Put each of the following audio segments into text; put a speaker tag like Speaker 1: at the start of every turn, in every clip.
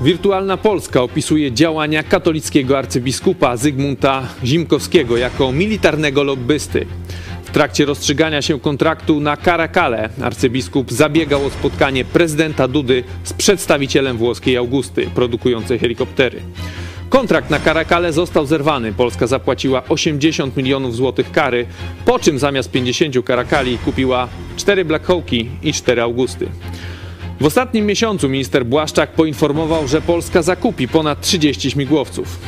Speaker 1: Wirtualna Polska opisuje działania katolickiego arcybiskupa Zygmunta Zimkowskiego jako militarnego lobbysty. W trakcie rozstrzygania się kontraktu na Karakale arcybiskup zabiegał o spotkanie prezydenta Dudy z przedstawicielem włoskiej Augusty, produkującej helikoptery. Kontrakt na Karakale został zerwany. Polska zapłaciła 80 milionów złotych kary, po czym zamiast 50 Karakali kupiła 4 Black Hawki i 4 Augusty. W ostatnim miesiącu minister Błaszczak poinformował, że Polska zakupi ponad 30 śmigłowców.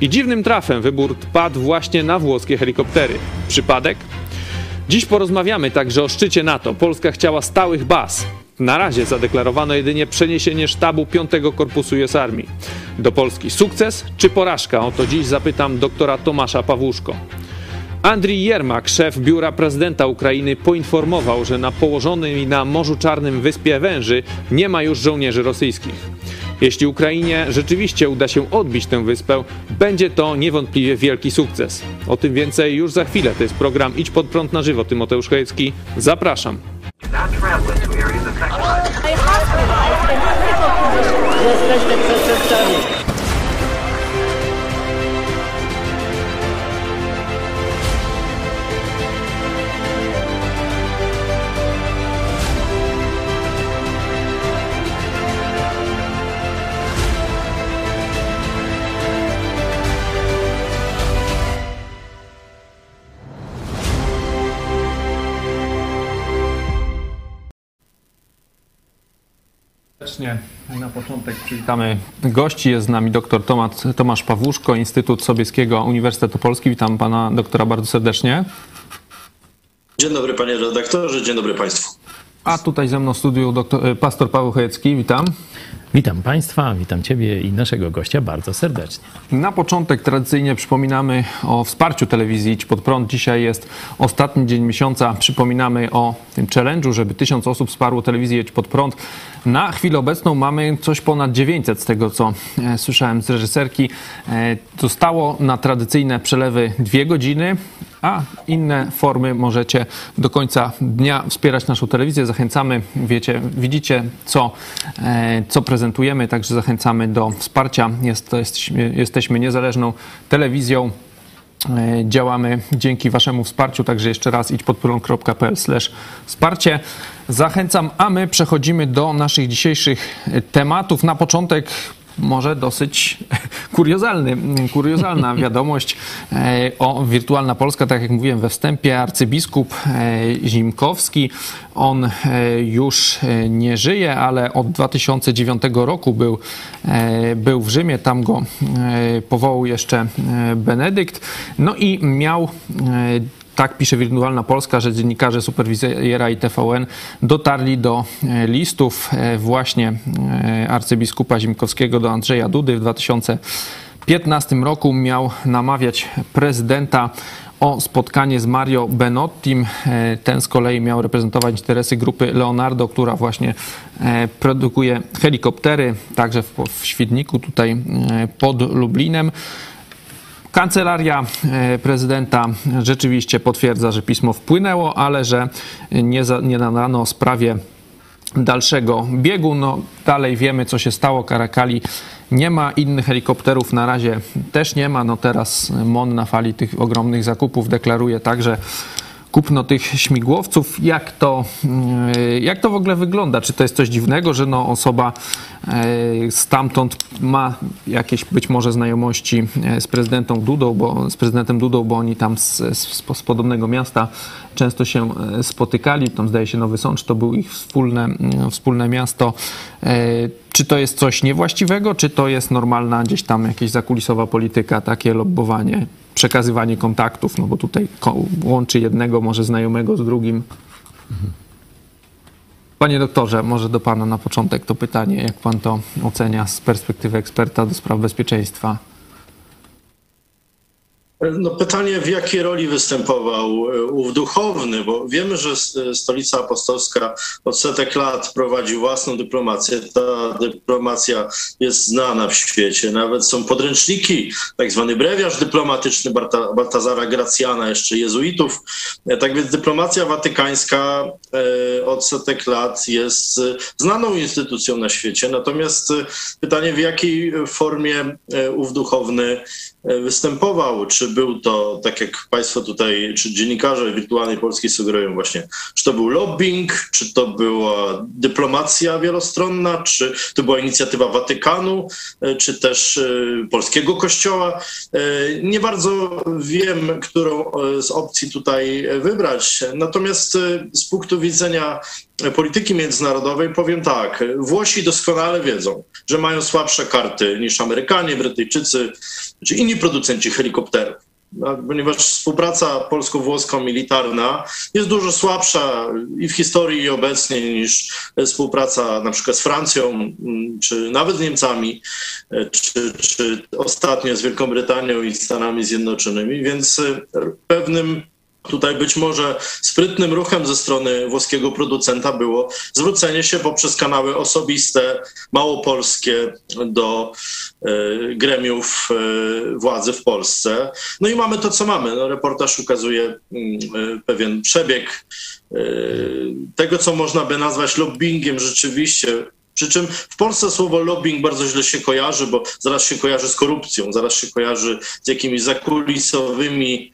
Speaker 1: I dziwnym trafem wybór padł właśnie na włoskie helikoptery. Przypadek? Dziś porozmawiamy także o szczycie NATO. Polska chciała stałych baz. Na razie zadeklarowano jedynie przeniesienie sztabu 5 Korpusu US Armii do Polski. Sukces czy porażka? O to dziś zapytam doktora Tomasza Pawłuszko. Andrii Jermak, szef biura prezydenta Ukrainy, poinformował, że na położonej na Morzu Czarnym wyspie Węży nie ma już żołnierzy rosyjskich. Jeśli Ukrainie rzeczywiście uda się odbić tę wyspę, będzie to niewątpliwie wielki sukces. O tym więcej już za chwilę. To jest program Idź pod prąd na żywo. Tymoteusz Chojecki. Zapraszam.
Speaker 2: Jesteście przestępcami.
Speaker 1: Serdecznie na początek przywitamy gości. Jest z nami dr Tomasz, Tomasz Pawłuszko, Instytut Sobieskiego Uniwersytetu Polski. Witam pana doktora bardzo serdecznie.
Speaker 3: Dzień dobry panie redaktorze, dzień dobry państwu.
Speaker 1: A tutaj ze mną w studiu doktor, pastor Paweł Chojecki. Witam.
Speaker 4: Witam Państwa, witam Ciebie i naszego gościa bardzo serdecznie.
Speaker 1: Na początek tradycyjnie przypominamy o wsparciu telewizji Idź Pod Prąd. Dzisiaj jest ostatni dzień miesiąca. Przypominamy o tym challenge'u, żeby tysiąc osób wsparło telewizję Idź Pod Prąd. Na chwilę obecną mamy coś ponad 900 z tego, co e, słyszałem z reżyserki. E, zostało na tradycyjne przelewy dwie godziny, a inne formy możecie do końca dnia wspierać naszą telewizję. Zachęcamy, wiecie, widzicie, co, e, co prezentujemy, także zachęcamy do wsparcia. Jest, jesteśmy, jesteśmy niezależną telewizją. E, Działamy dzięki Waszemu wsparciu, także jeszcze raz idź podprąd.pl wsparcie. Zachęcam, a my przechodzimy do naszych dzisiejszych tematów. Na początek może dosyć kuriozalny, kuriozalna wiadomość e, o Wirtualna Polska, tak jak mówiłem we wstępie, arcybiskup e, Zimkowski, on e, już nie żyje, ale od 2009 roku był, był w Rzymie, tam go powołał jeszcze Benedykt, no i miał tak pisze Wirtualna Polska, że dziennikarze Superwizjera i TVN dotarli do listów właśnie arcybiskupa Zimkowskiego do Andrzeja Dudy w 2015 roku. Miał namawiać prezydenta o spotkanie z Mario Benottim. Ten z kolei miał reprezentować interesy grupy Leonardo, która właśnie produkuje helikoptery, także w Świdniku, tutaj pod Lublinem. Kancelaria prezydenta rzeczywiście potwierdza, że pismo wpłynęło, ale że nie, za, nie nadano sprawie dalszego biegu. No, dalej wiemy, co się stało. Karakali nie ma, innych helikopterów na razie też nie ma. No teraz MON na fali tych ogromnych zakupów deklaruje także kupno tych śmigłowców. Jak to, jak to w ogóle wygląda? Czy to jest coś dziwnego, że no osoba stamtąd ma jakieś być może znajomości z prezydentem Dudą, bo, z prezydentem Dudą, bo oni tam z, z, z podobnego miasta często się spotykali. Tam zdaje się Nowy Sącz, to był ich wspólne, wspólne miasto. Czy to jest coś niewłaściwego, czy to jest normalna gdzieś tam jakaś zakulisowa polityka, takie lobbowanie? Przekazywanie kontaktów, no bo tutaj łączy jednego może znajomego z drugim. Panie doktorze, może do pana na początek to pytanie, jak pan to ocenia z perspektywy eksperta do spraw bezpieczeństwa?
Speaker 3: No pytanie, w jakiej roli występował e, ów duchowny, bo wiemy, że Stolica Apostolska od setek lat prowadzi własną dyplomację. Ta dyplomacja jest znana w świecie. Nawet są podręczniki, tak zwany brewiarz dyplomatyczny Barta, Baltazara Gracjana, jeszcze jezuitów. E, tak więc dyplomacja watykańska e, od setek lat jest znaną instytucją na świecie. Natomiast pytanie, w jakiej formie ów duchowny występował, czy był to, tak jak Państwo tutaj, czy dziennikarze wirtualnej polskiej sugerują właśnie, czy to był lobbying, czy to była dyplomacja wielostronna, czy to była inicjatywa Watykanu, e, czy też e, polskiego kościoła. E, nie bardzo wiem, którą z opcji tutaj wybrać. Natomiast z punktu widzenia polityki międzynarodowej powiem tak. Włosi doskonale wiedzą, że mają słabsze karty niż Amerykanie, Brytyjczycy czy inni producenci helikopterów. Ponieważ współpraca polsko-włosko-militarna jest dużo słabsza i w historii i obecnie niż współpraca na przykład z Francją, mm, czy nawet z Niemcami, czy, czy ostatnio z Wielką Brytanią i Stanami Zjednoczonymi, więc pewnym Tutaj być może sprytnym ruchem ze strony włoskiego producenta było zwrócenie się poprzez kanały osobiste, małopolskie do y, gremiów y, władzy w Polsce. No i mamy to, co mamy. No, reportaż ukazuje y, pewien przebieg tego, co można by nazwać lobbyingiem rzeczywiście przy czym w Polsce słowo lobbying bardzo źle się kojarzy, bo zaraz się kojarzy z korupcją, zaraz się kojarzy z jakimiś zakulisowymi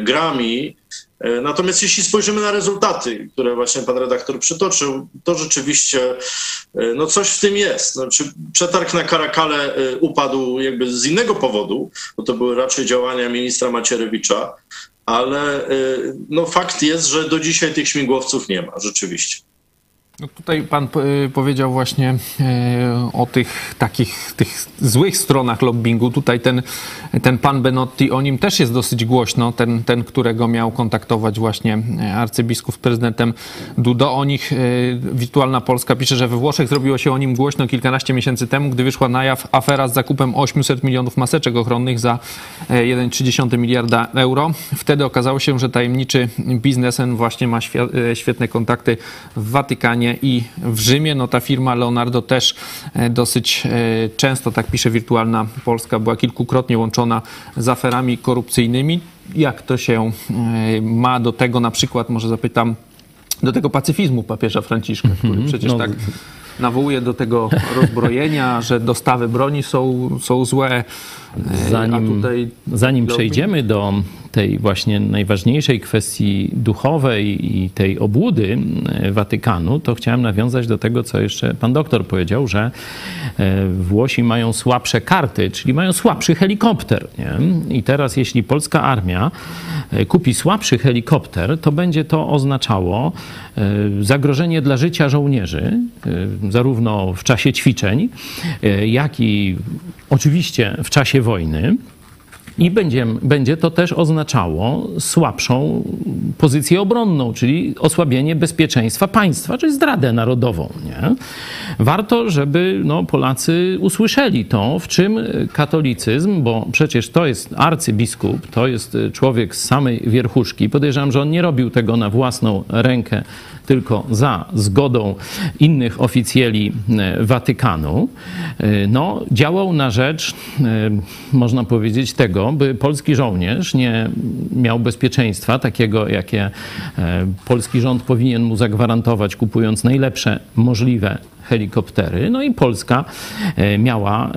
Speaker 3: grami. E, natomiast jeśli spojrzymy na rezultaty, które właśnie pan redaktor przytoczył, to rzeczywiście e, no coś w tym jest. Znaczy, przetarg na Karakale upadł jakby z innego powodu, bo to były raczej działania ministra Macierewicza, ale no fakt jest, że do dzisiaj tych śmigłowców nie ma, rzeczywiście.
Speaker 1: No tutaj pan y, powiedział właśnie y, o tych takich tych złych stronach lobbingu. Tutaj ten, ten pan Benotti, o nim też jest dosyć głośno, ten, ten którego miał kontaktować właśnie y, arcybiskup z prezydentem Dudo. O nich Wirtualna Polska pisze, że we Włoszech zrobiło się o nim głośno kilkanaście miesięcy temu, gdy wyszła na jaw afera z zakupem 800 milionów maseczek ochronnych za 1,3 miliarda euro. Wtedy okazało się, że tajemniczy biznesem właśnie ma świetne kontakty w Watykanie i w Rzymie. No ta firma Leonardo też e, dosyć e, często, tak pisze Wirtualna Polska, była kilkukrotnie łączona z aferami korupcyjnymi. Jak to się e, ma do tego, na przykład, może zapytam, do tego pacyfizmu papieża Franciszka, który mhm. przecież no, tak nawołuje do tego rozbrojenia, że dostawy broni są, są złe.
Speaker 4: Zanim, tutaj... zanim przejdziemy do tej właśnie najważniejszej kwestii duchowej i tej obłudy e, Watykanu, to chciałem nawiązać do tego, co jeszcze pan doktor powiedział, że e, Włosi mają słabsze karty, czyli mają słabszy helikopter. Nie? I teraz, jeśli polska armia e, kupi słabszy helikopter, to będzie to oznaczało zagrożenie dla życia żołnierzy, zarówno w czasie ćwiczeń, jak i oczywiście w czasie wojny. I będzie, będzie to też oznaczało słabszą pozycję obronną, czyli osłabienie bezpieczeństwa państwa, czyli zdradę narodową. Nie? Warto, żeby no, Polacy usłyszeli to, w czym katolicyzm, bo przecież to jest arcybiskup, to jest człowiek z samej wierchuszki. Podejrzewam, że on nie robił tego na własną rękę tylko za zgodą innych oficjeli e, Watykanu, e, no, działał na rzecz, e, można powiedzieć, tego, by polski żołnierz nie miał bezpieczeństwa takiego, jakie polski rząd powinien mu zagwarantować, kupując najlepsze możliwe helikoptery. No i Polska miała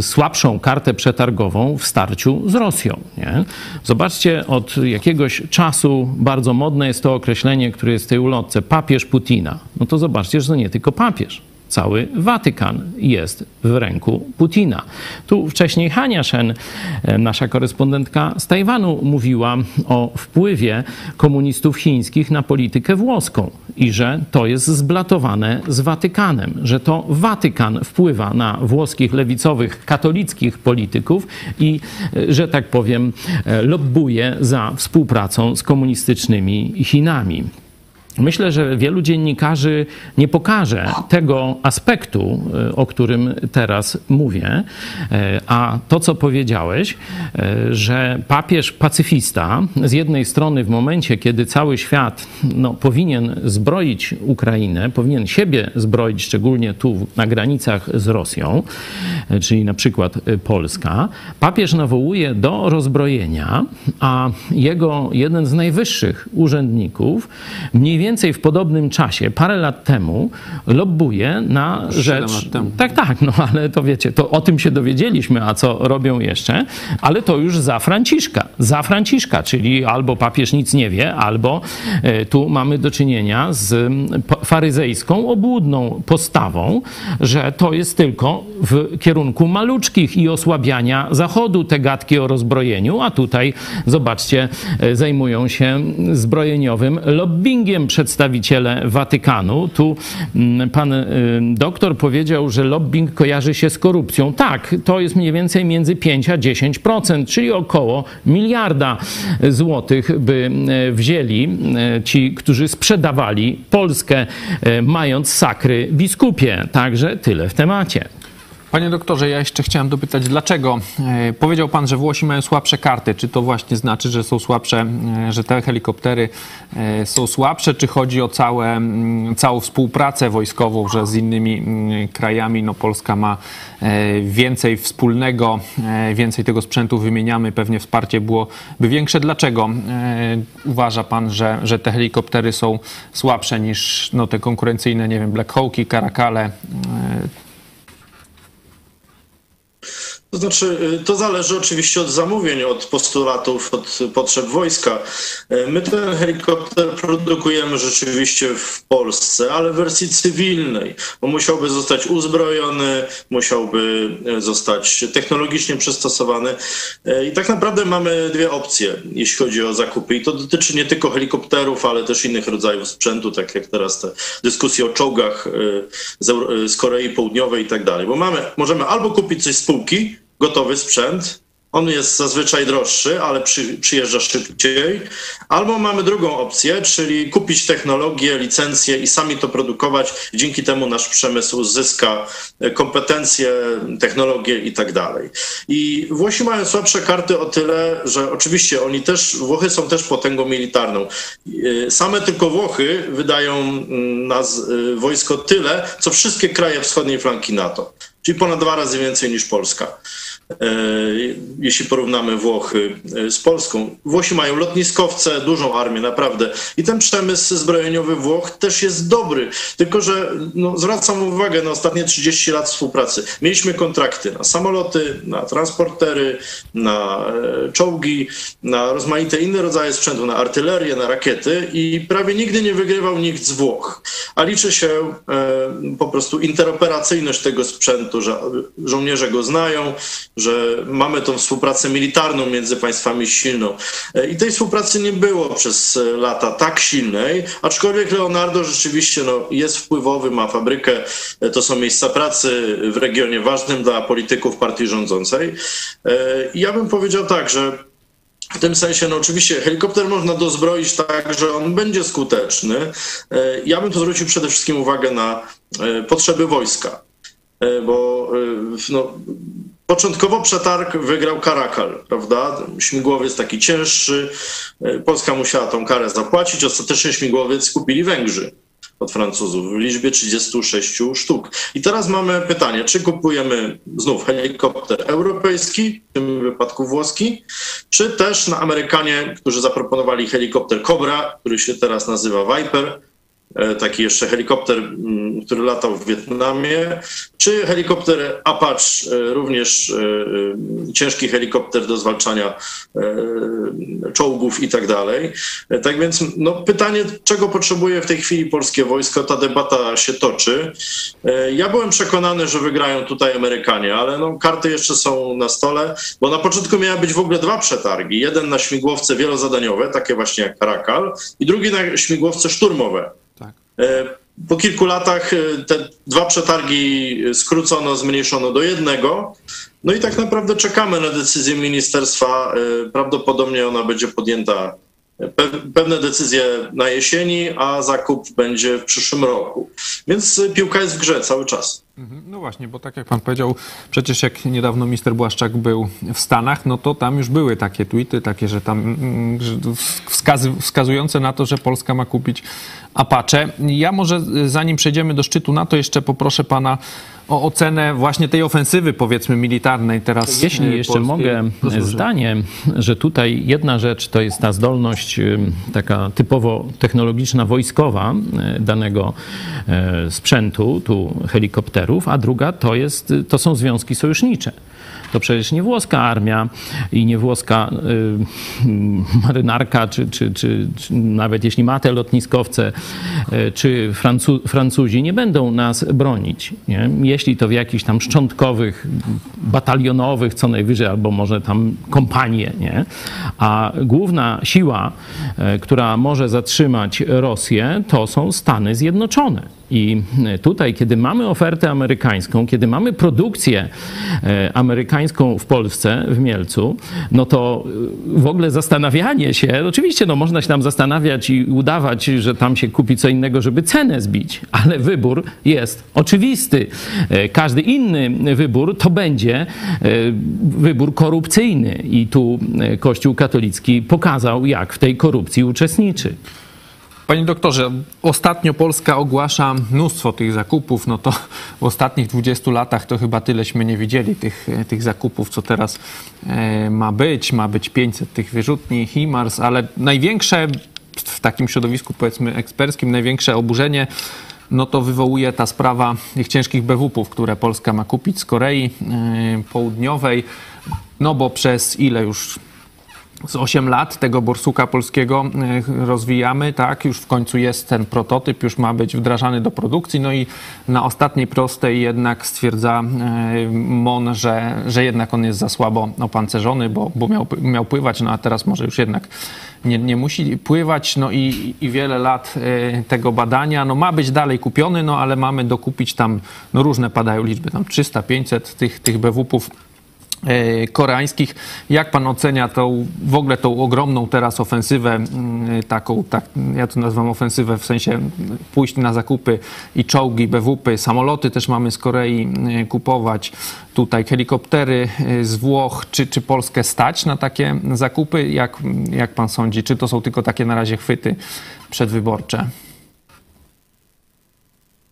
Speaker 4: słabszą kartę przetargową w starciu z Rosją. Nie? Zobaczcie, od jakiegoś czasu bardzo modne jest to określenie, które jest w tej ulotce, papież Putina. No to zobaczcie, że to nie tylko papież cały Watykan jest w ręku Putina. Tu wcześniej Hania Shen, e, nasza korespondentka z Tajwanu, mówiła o wpływie komunistów chińskich na politykę włoską i że to jest zblatowane z Watykanem, że to Watykan wpływa na włoskich lewicowych, katolickich polityków i, e, że tak powiem, e, lobbuje za współpracą z komunistycznymi Chinami. Myślę, że wielu dziennikarzy nie pokaże tego aspektu, e, o którym teraz mówię. E, a to, co powiedziałeś, e, że papież pacyfista z jednej strony w momencie, kiedy cały świat no, powinien zbroić Ukrainę, powinien siebie zbroić, szczególnie tu na granicach z Rosją, czyli na przykład Polska, papież nawołuje do rozbrojenia, a jego jeden z najwyższych urzędników mniej więcej więcej w podobnym czasie, parę lat temu, lobbuje na rzecz.
Speaker 1: Lat temu.
Speaker 4: Tak, tak, no ale to wiecie, to o tym się dowiedzieliśmy, a co robią jeszcze, ale to już za Franciszka. Za Franciszka, czyli albo papież nic nie wie, albo e, tu mamy do czynienia z faryzejską, obłudną postawą, że to jest tylko w kierunku maluczkich i osłabiania Zachodu te gadki o rozbrojeniu, a tutaj, zobaczcie, e, zajmują się zbrojeniowym lobbyingiem przedstawiciele Watykanu. Tu mm, pan y, doktor powiedział, że lobbying kojarzy się z korupcją. Tak, to jest mniej więcej między 5 a 10%, czyli około miliarda złotych by y, wzięli y, ci, którzy sprzedawali Polskę, mając sakry biskupie. Także tyle w temacie.
Speaker 1: Panie doktorze, ja jeszcze chciałem dopytać, dlaczego? E, powiedział pan, że Włosi mają słabsze karty. Czy to właśnie znaczy, że są słabsze, e, że te helikoptery e, są słabsze, czy chodzi o całe, całą współpracę wojskową, że z innymi krajami no Polska ma więcej wspólnego, więcej tego sprzętu wymieniamy, pewnie wsparcie byłoby większe. Dlaczego uważa pan, że, że te helikoptery są słabsze niż no, te konkurencyjne, nie wiem, Black Hawki, Karakale?
Speaker 3: To znaczy, y, to zależy oczywiście od zamówień, od postulatów, od potrzeb wojska. Y, my ten helikopter produkujemy rzeczywiście w Polsce, ale w wersji cywilnej, bo musiałby zostać uzbrojony, musiałby y, zostać technologicznie przystosowany. I tak naprawdę mamy dwie opcje, jeśli chodzi o zakupy. I to dotyczy nie tylko helikopterów, ale też innych rodzajów sprzętu, tak jak teraz te dyskusje o czołgach z Korei Południowej i tak dalej. Bo mamy, możemy albo kupić coś z spółki, gotowy sprzęt. On jest zazwyczaj droższy, ale przy, przyjeżdża szybciej. Albo mamy drugą opcję, czyli kupić technologię, licencję i sami to produkować. Dzięki temu nasz przemysł zyska kompetencje, technologie i tak dalej. I Włosi mają słabsze karty o tyle, że oczywiście oni też, Włochy są też potęgą militarną. Same tylko Włochy wydają mm, na wojsko tyle, co wszystkie kraje wschodniej flanki NATO, czyli ponad dwa razy więcej niż Polska. E, jeśli porównamy Włochy e, z Polską. Włosi mają lotniskowce, dużą armię, naprawdę. I ten przemysł zbrojeniowy Włoch też jest dobry. Tylko, że no, zwracam uwagę na ostatnie 30 lat współpracy. Mieliśmy kontrakty na samoloty, na transportery, na e, czołgi, na rozmaite inne rodzaje sprzętu, na artylerię, na rakiety i prawie nigdy nie wygrywał nikt z Włoch. A liczy się po prostu interoperacyjność tego sprzętu, że żołnierze go znają, że mamy tą współpracę militarną między państwami silną. E, I tej współpracy nie było przez e, lata tak silnej, aczkolwiek Leonardo rzeczywiście no, jest wpływowy, ma fabrykę, e, to są miejsca pracy w regionie ważnym dla polityków partii rządzącej. I ja bym powiedział tak, że w tym sensie, no oczywiście, helikopter można dozbroić tak, że on będzie skuteczny. Ja bym tu zwrócił przede wszystkim uwagę na potrzeby wojska, bo no, Początkowo przetarg wygrał Karakal, prawda? Śmigłowiec taki cięższy. E, Polska musiała tą karę zapłacić. Ostatecznie śmigłowiec kupili Węgrzy od Francuzów w liczbie 36 sztuk. I teraz mamy pytanie, czy kupujemy znów helikopter europejski, w tym wypadku włoski, czy też na Amerykanie, którzy zaproponowali helikopter Cobra, który się teraz nazywa Viper, taki jeszcze helikopter, mm, który latał w Wietnamie, czy helikopter Apache, e, również e, ciężki helikopter do zwalczania czołgów i tak dalej. Tak więc no, pytanie, czego potrzebuje w tej chwili polskie wojsko, ta debata się toczy. Ja byłem przekonany, że wygrają tutaj Amerykanie, ale no, karty jeszcze są na stole, bo na początku miały być w ogóle dwa przetargi. Jeden na śmigłowce wielozadaniowe, takie właśnie jak Karakal, i drugi na śmigłowce szturmowe. E, po kilku latach e, te dwa przetargi skrócono, zmniejszono do jednego. No i tak naprawdę czekamy na decyzję ministerstwa. E, prawdopodobnie ona będzie podjęta pewne decyzje na jesieni, a zakup będzie w przyszłym roku. Więc piłka jest w grze cały czas.
Speaker 1: Mhm. No właśnie, bo tak jak pan powiedział, przecież jak niedawno minister Błaszczak był w Stanach, no to tam już były takie tweety, takie, że tam mm, wskazujące na to, że Polska ma kupić Apache. Ja może zanim przejdziemy do szczytu NATO, jeszcze poproszę pana o ocenę właśnie tej ofensywy, powiedzmy, militarnej teraz.
Speaker 4: Jeśli e, jeszcze mogę Proszę. zdanie, że tutaj jedna rzecz to jest ta zdolność e, taka typowo technologiczna, wojskowa e, danego sprzętu, tu helikopterów, a druga to, jest, to są związki sojusznicze. To przecież nie włoska armia i nie włoska y, marynarka, czy, czy, czy, czy, nawet jeśli ma te lotniskowce, y, czy Francu Francuzi nie będą nas bronić. Nie? Jeśli to w jakichś tam szczątkowych, batalionowych, co najwyżej, albo może tam kompanie, nie? A główna siła, y, która może zatrzymać Rosję, to są Stany Zjednoczone. I tutaj, kiedy mamy ofertę amerykańską, kiedy mamy produkcję e, amerykańską w Polsce, w Mielcu, no to e, w ogóle zastanawianie się, oczywiście no, można się tam zastanawiać i udawać, że tam się kupi co innego, żeby cenę zbić, ale wybór jest oczywisty. E, każdy inny wybór to będzie wybór korupcyjny i tu Kościół katolicki pokazał, jak w tej korupcji uczestniczy.
Speaker 1: Panie doktorze, ostatnio Polska ogłasza mnóstwo tych zakupów. No to w ostatnich 20 latach to chyba tyleśmy nie widzieli tych, tych zakupów, co teraz e, ma być. Ma być 500 tych wyrzutni, HIMARS, ale największe w takim środowisku powiedzmy eksperckim, największe oburzenie no to wywołuje ta sprawa tych ciężkich BWP-ów, które Polska ma kupić z Korei e, Południowej. No bo przez ile już z 8 lat tego borsuka polskiego e, rozwijamy, tak, już w końcu jest ten prototyp, już ma być wdrażany do produkcji, no i na ostatniej prostej jednak stwierdza e, MON, że, że jednak on jest za słabo opancerzony, bo, bo miał, miał pływać, no a teraz może już jednak nie, nie musi pływać, no i, i wiele lat e, tego badania, no ma być dalej kupiony, no ale mamy dokupić tam, no różne padają liczby, tam 300, 500 tych, tych BWP-ów koreańskich. Jak pan ocenia tą, w ogóle tą ogromną teraz ofensywę, mm, taką, tak, ja to nazywam ofensywę w sensie pójść na zakupy i czołgi, BWP, samoloty też mamy z Korei e, kupować, tutaj helikoptery e, z Włoch. Czy, czy Polskę stać na takie zakupy? Jak, jak pan sądzi? Czy to są tylko takie na razie chwyty przedwyborcze?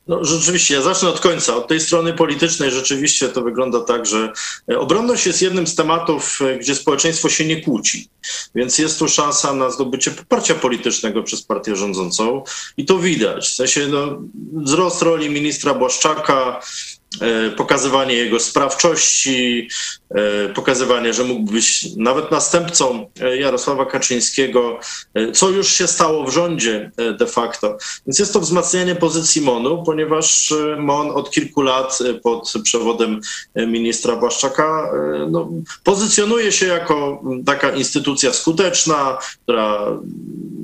Speaker 3: No rzeczywiście, ja zacznę od końca. Od tej strony politycznej rzeczywiście to wygląda tak, że e, obronność jest jednym z tematów, e, gdzie społeczeństwo się nie kłóci. Więc jest tu szansa na zdobycie poparcia politycznego przez partię rządzącą i to widać. W sensie no, wzrost roli ministra Błaszczaka, pokazywanie jego sprawczości, e, pokazywanie, że mógł być nawet następcą e, Jarosława Kaczyńskiego, co już się stało w rządzie de facto. Więc jest to wzmacnianie pozycji MONU, ponieważ MON od kilku lat pod przewodem ministra Błaszczaka no, pozycjonuje się jako taka instytucja skuteczna, która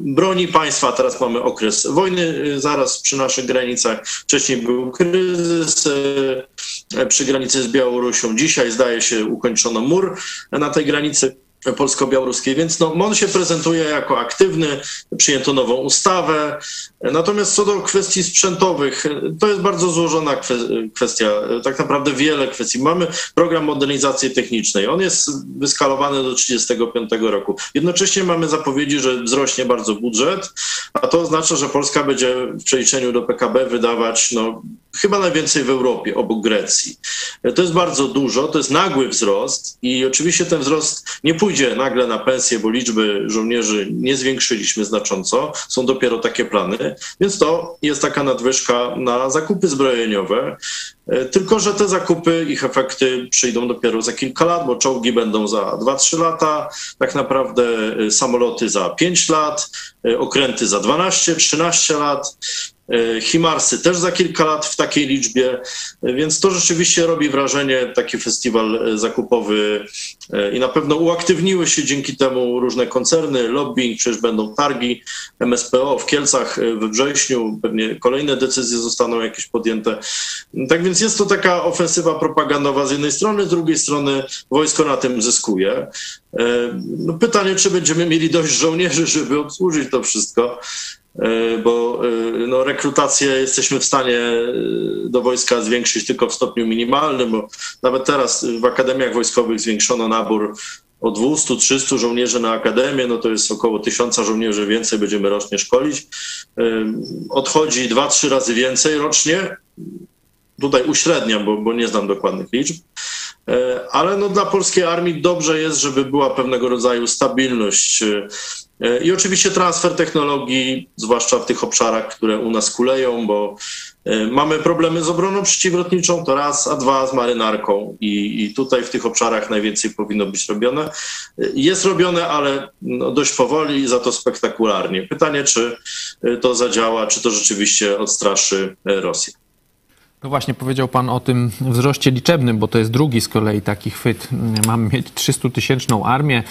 Speaker 3: broni państwa. Teraz mamy okres wojny zaraz przy naszych granicach. Wcześniej był kryzys przy granicy z Białorusią. Dzisiaj zdaje się ukończono mur na tej granicy polsko-białoruskiej, więc no, MON się prezentuje jako aktywny, przyjęto nową ustawę. Natomiast co do kwestii sprzętowych, to jest bardzo złożona kwestia, tak naprawdę wiele kwestii. Mamy program modernizacji technicznej, on jest wyskalowany do 35 roku. Jednocześnie mamy zapowiedzi, że wzrośnie bardzo budżet, a to oznacza, że Polska będzie w przeliczeniu do PKB wydawać no, chyba najwięcej w Europie, obok Grecji. To jest bardzo dużo, to jest nagły wzrost i oczywiście ten wzrost nie pójdzie nagle na pensję, bo liczby żołnierzy nie zwiększyliśmy znacząco, są dopiero takie plany, więc to jest taka nadwyżka na zakupy zbrojeniowe. Tylko, że te zakupy, ich efekty przyjdą dopiero za kilka lat, bo czołgi będą za 2-3 lata, tak naprawdę samoloty za 5 lat, okręty za 12-13 lat. Himarsy też za kilka lat w takiej liczbie, więc to rzeczywiście robi wrażenie, taki festiwal zakupowy i na pewno uaktywniły się dzięki temu różne koncerny, lobbying, przecież będą targi MSPO w Kielcach we wrześniu, pewnie kolejne decyzje zostaną jakieś podjęte. Tak więc jest to taka ofensywa propagandowa z jednej strony, z drugiej strony wojsko na tym zyskuje. No pytanie, czy będziemy mieli dość żołnierzy, żeby obsłużyć to wszystko, bo no, rekrutację jesteśmy w stanie do wojska zwiększyć tylko w stopniu minimalnym, nawet teraz w akademiach wojskowych zwiększono nabór o 200-300 żołnierzy na akademię, no to jest około 1000 żołnierzy więcej będziemy rocznie szkolić. Odchodzi 2-3 razy więcej rocznie. Tutaj uśredniam, bo, bo nie znam dokładnych liczb. Ale no dla polskiej armii dobrze jest, żeby była pewnego rodzaju stabilność i oczywiście transfer technologii, zwłaszcza w tych obszarach, które u nas kuleją, bo mamy problemy z obroną przeciwlotniczą, to raz, a dwa z marynarką. I, i tutaj w tych obszarach najwięcej powinno być robione. Jest robione, ale no dość powoli i za to spektakularnie. Pytanie, czy to zadziała, czy to rzeczywiście odstraszy Rosję.
Speaker 1: No właśnie, powiedział Pan o tym wzroście liczebnym, bo to jest drugi z kolei taki chwyt. Mamy mieć 300-tysięczną armię.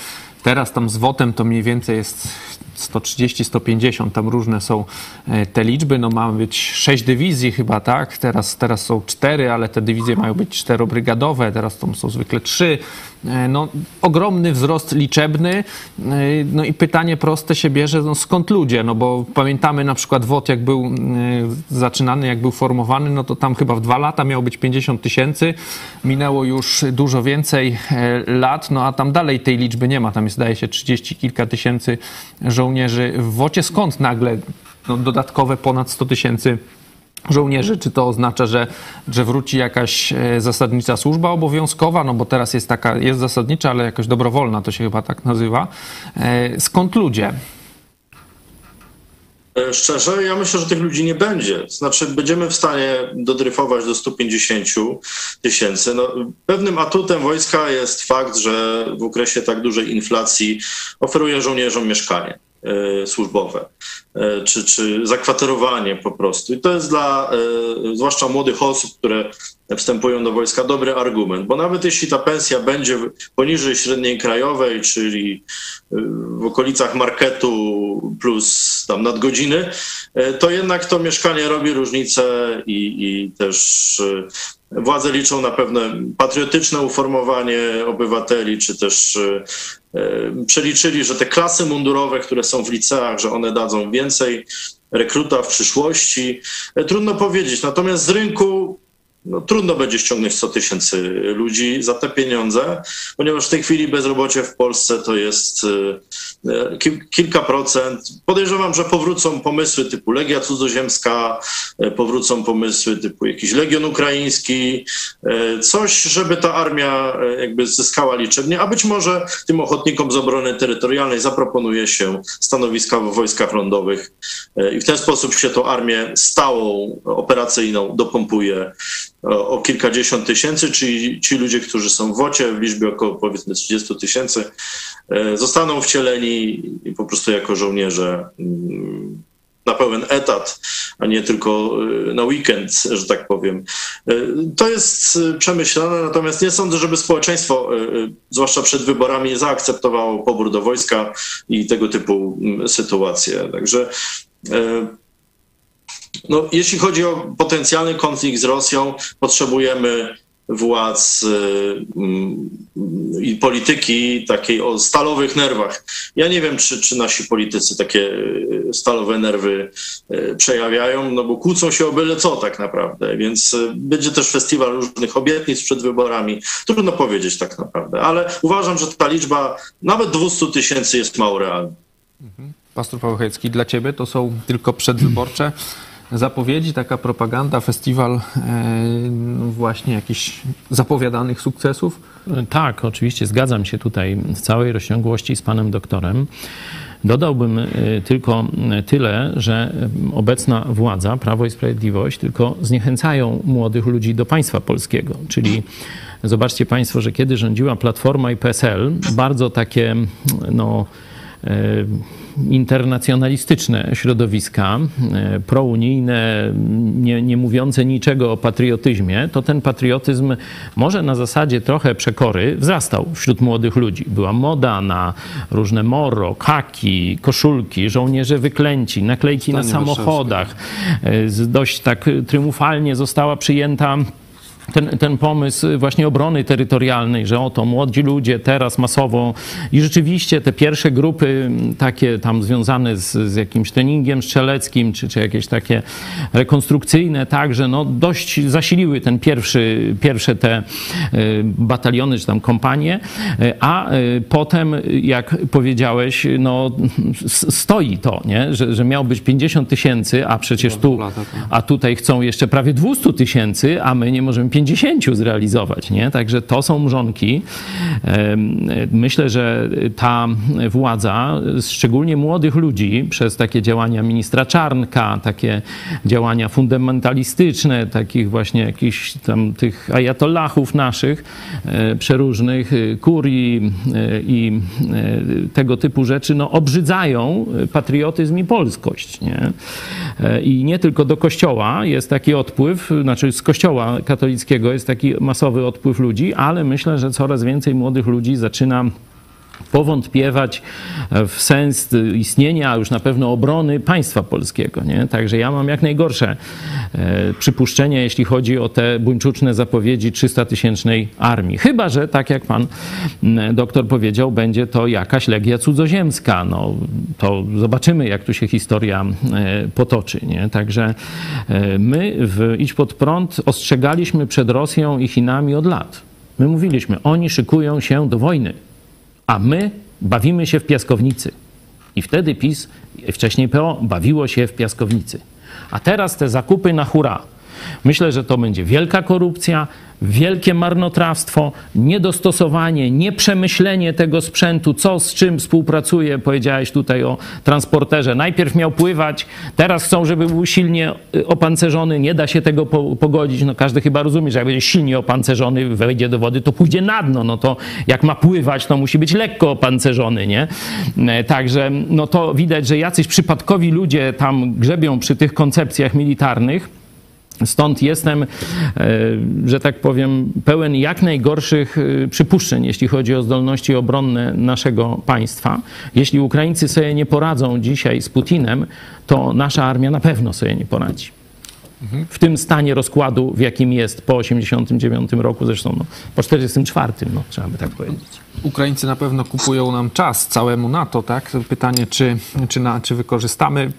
Speaker 1: Teraz tam z WOT-em to mniej więcej jest 130-150, tam różne są te liczby. No ma być 6 dywizji chyba, tak? Teraz, teraz są 4, ale te dywizje mają być czterobrygadowe, teraz to są zwykle 3. No, ogromny wzrost liczebny. No i pytanie proste się bierze, no skąd ludzie? No bo pamiętamy na przykład WOT, jak był zaczynany, jak był formowany, no to tam chyba w dwa lata miało być 50 tysięcy. Minęło już dużo więcej lat, no a tam dalej tej liczby nie ma. Tam jest, zdaje się, 30 kilka tysięcy żołnierzy w WOCie. Skąd nagle no, dodatkowe ponad 100 tysięcy żołnierzy, czy to oznacza, że, że wróci jakaś zasadnicza służba obowiązkowa, no bo teraz jest taka, jest zasadnicza, ale jakoś dobrowolna, to się chyba tak nazywa. Skąd ludzie?
Speaker 3: Szczerze, ja myślę, że tych ludzi nie będzie. Znaczy, będziemy w stanie dodryfować do 150 tysięcy. No, pewnym atutem wojska jest fakt, że w okresie tak dużej inflacji oferuje żołnierzom mieszkanie służbowe, czy, czy zakwaterowanie po prostu. I to jest dla zwłaszcza młodych osób, które wstępują do wojska, dobry argument, bo nawet jeśli ta pensja będzie poniżej średniej krajowej, czyli w okolicach marketu plus tam nadgodziny, to jednak to mieszkanie robi różnicę i, i też władze liczą na pewne patriotyczne uformowanie obywateli, czy też przeliczyli, że te klasy mundurowe, które są w liceach, że one dadzą więcej rekruta w przyszłości. Trudno powiedzieć. Natomiast z rynku no, trudno będzie ściągnąć 100 tysięcy ludzi za te pieniądze, ponieważ w tej chwili bezrobocie w Polsce to jest kilka procent. Podejrzewam, że powrócą pomysły typu Legia Cudzoziemska, powrócą pomysły typu jakiś Legion Ukraiński, coś, żeby ta armia jakby zyskała liczebnie, a być może tym ochotnikom z obrony terytorialnej zaproponuje się stanowiska w wojskach lądowych i w ten sposób się tą armię stałą, operacyjną dopompuje o kilkadziesiąt tysięcy, czyli ci ludzie, którzy są w WOCie w liczbie około powiedzmy 30 tysięcy, zostaną wcieleni po prostu jako żołnierze na pełen etat, a nie tylko na weekend, że tak powiem. To jest przemyślane, natomiast nie sądzę, żeby społeczeństwo, zwłaszcza przed wyborami, zaakceptowało pobór do wojska i tego typu sytuacje. Także no, jeśli chodzi o potencjalny konflikt z Rosją, potrzebujemy władz i polityki takiej o stalowych nerwach. Ja nie wiem, czy, czy nasi politycy takie stalowe nerwy przejawiają, no bo kłócą się o byle co tak naprawdę, więc będzie też festiwal różnych obietnic przed wyborami. Trudno powiedzieć tak naprawdę, ale uważam, że ta liczba nawet 200 tysięcy jest mało realna.
Speaker 1: Pastor Paweł dla ciebie to są tylko przedwyborcze zapowiedzi, taka propaganda, festiwal właśnie jakichś zapowiadanych sukcesów?
Speaker 4: Tak, oczywiście zgadzam się tutaj w całej rozciągłości z panem doktorem. Dodałbym tylko tyle, że obecna władza, Prawo i Sprawiedliwość, tylko zniechęcają młodych ludzi do państwa polskiego. Czyli zobaczcie państwo, że kiedy rządziła Platforma i PSL, bardzo takie, no internacjonalistyczne środowiska, e, prounijne, nie, nie mówiące niczego o patriotyzmie, to ten patriotyzm może na zasadzie trochę przekory wzrastał wśród młodych ludzi. Była moda na różne moro, kaki, koszulki, żołnierze wyklęci, naklejki Stanie na samochodach. E, dość tak triumfalnie została przyjęta ten, ten pomysł właśnie obrony terytorialnej, że oto młodzi ludzie teraz masowo i rzeczywiście te pierwsze grupy takie tam związane z, z jakimś treningiem strzeleckim, czy, czy jakieś takie rekonstrukcyjne także, no dość zasiliły ten pierwszy, pierwsze te e, bataliony, czy tam kompanie, e, a e, potem, jak powiedziałeś, no stoi to, nie? Że, że miał być 50 tysięcy, a przecież tu, a tutaj chcą jeszcze prawie 200 tysięcy, a my nie możemy 50 zrealizować, nie? Także to są mrzonki. Myślę, że ta władza, szczególnie młodych ludzi, przez takie działania ministra Czarnka, takie działania fundamentalistyczne, takich właśnie jakichś tam tych ajatollahów naszych, e, przeróżnych, e, kurii e, i tego typu rzeczy, no obrzydzają patriotyzm i polskość, nie? I nie tylko do kościoła jest taki odpływ, znaczy z kościoła katolickiego jest taki masowy odpływ ludzi, ale myślę, że coraz więcej młodych ludzi zaczyna powątpiewać w sens istnienia, a już na pewno obrony państwa polskiego. Nie? Także ja mam jak najgorsze e, przypuszczenia, jeśli chodzi o te buńczuczne zapowiedzi 300-tysięcznej armii. Chyba, że tak jak pan doktor powiedział, będzie to jakaś legia cudzoziemska. No, to zobaczymy, jak tu się historia e, potoczy. Nie? Także e, my w Idź Pod Prąd ostrzegaliśmy przed Rosją i Chinami od lat. My mówiliśmy, oni szykują się do wojny a my bawimy się w piaskownicy. I wtedy PiS, wcześniej PO, bawiło się w piaskownicy. A teraz te zakupy na hura. Myślę, że to będzie wielka korupcja, wielkie marnotrawstwo, niedostosowanie, nieprzemyślenie tego sprzętu, co z czym współpracuje. Powiedziałeś tutaj o transporterze. Najpierw miał pływać, teraz chcą, żeby był silnie y, opancerzony. Nie da się tego pogodzić. No każdy chyba rozumie, że jak będzie silnie opancerzony, wejdzie do wody, to pójdzie na dno. No to jak ma pływać, to musi być lekko opancerzony, nie? E, także no to widać, że jacyś przypadkowi ludzie tam grzebią przy tych koncepcjach militarnych Stąd jestem, e, że tak powiem, pełen jak najgorszych e, przypuszczeń, jeśli chodzi o zdolności obronne naszego państwa. Jeśli Ukraińcy sobie nie poradzą dzisiaj z Putinem, to nasza armia na pewno sobie nie poradzi. W tym stanie rozkładu, w jakim jest po 89 roku, zresztą no, po 44, no, trzeba by tak powiedzieć.
Speaker 1: Ukraińcy na pewno kupują nam czas całemu NATO, tak? Pytanie, czy, czy, na, czy wykorzystamy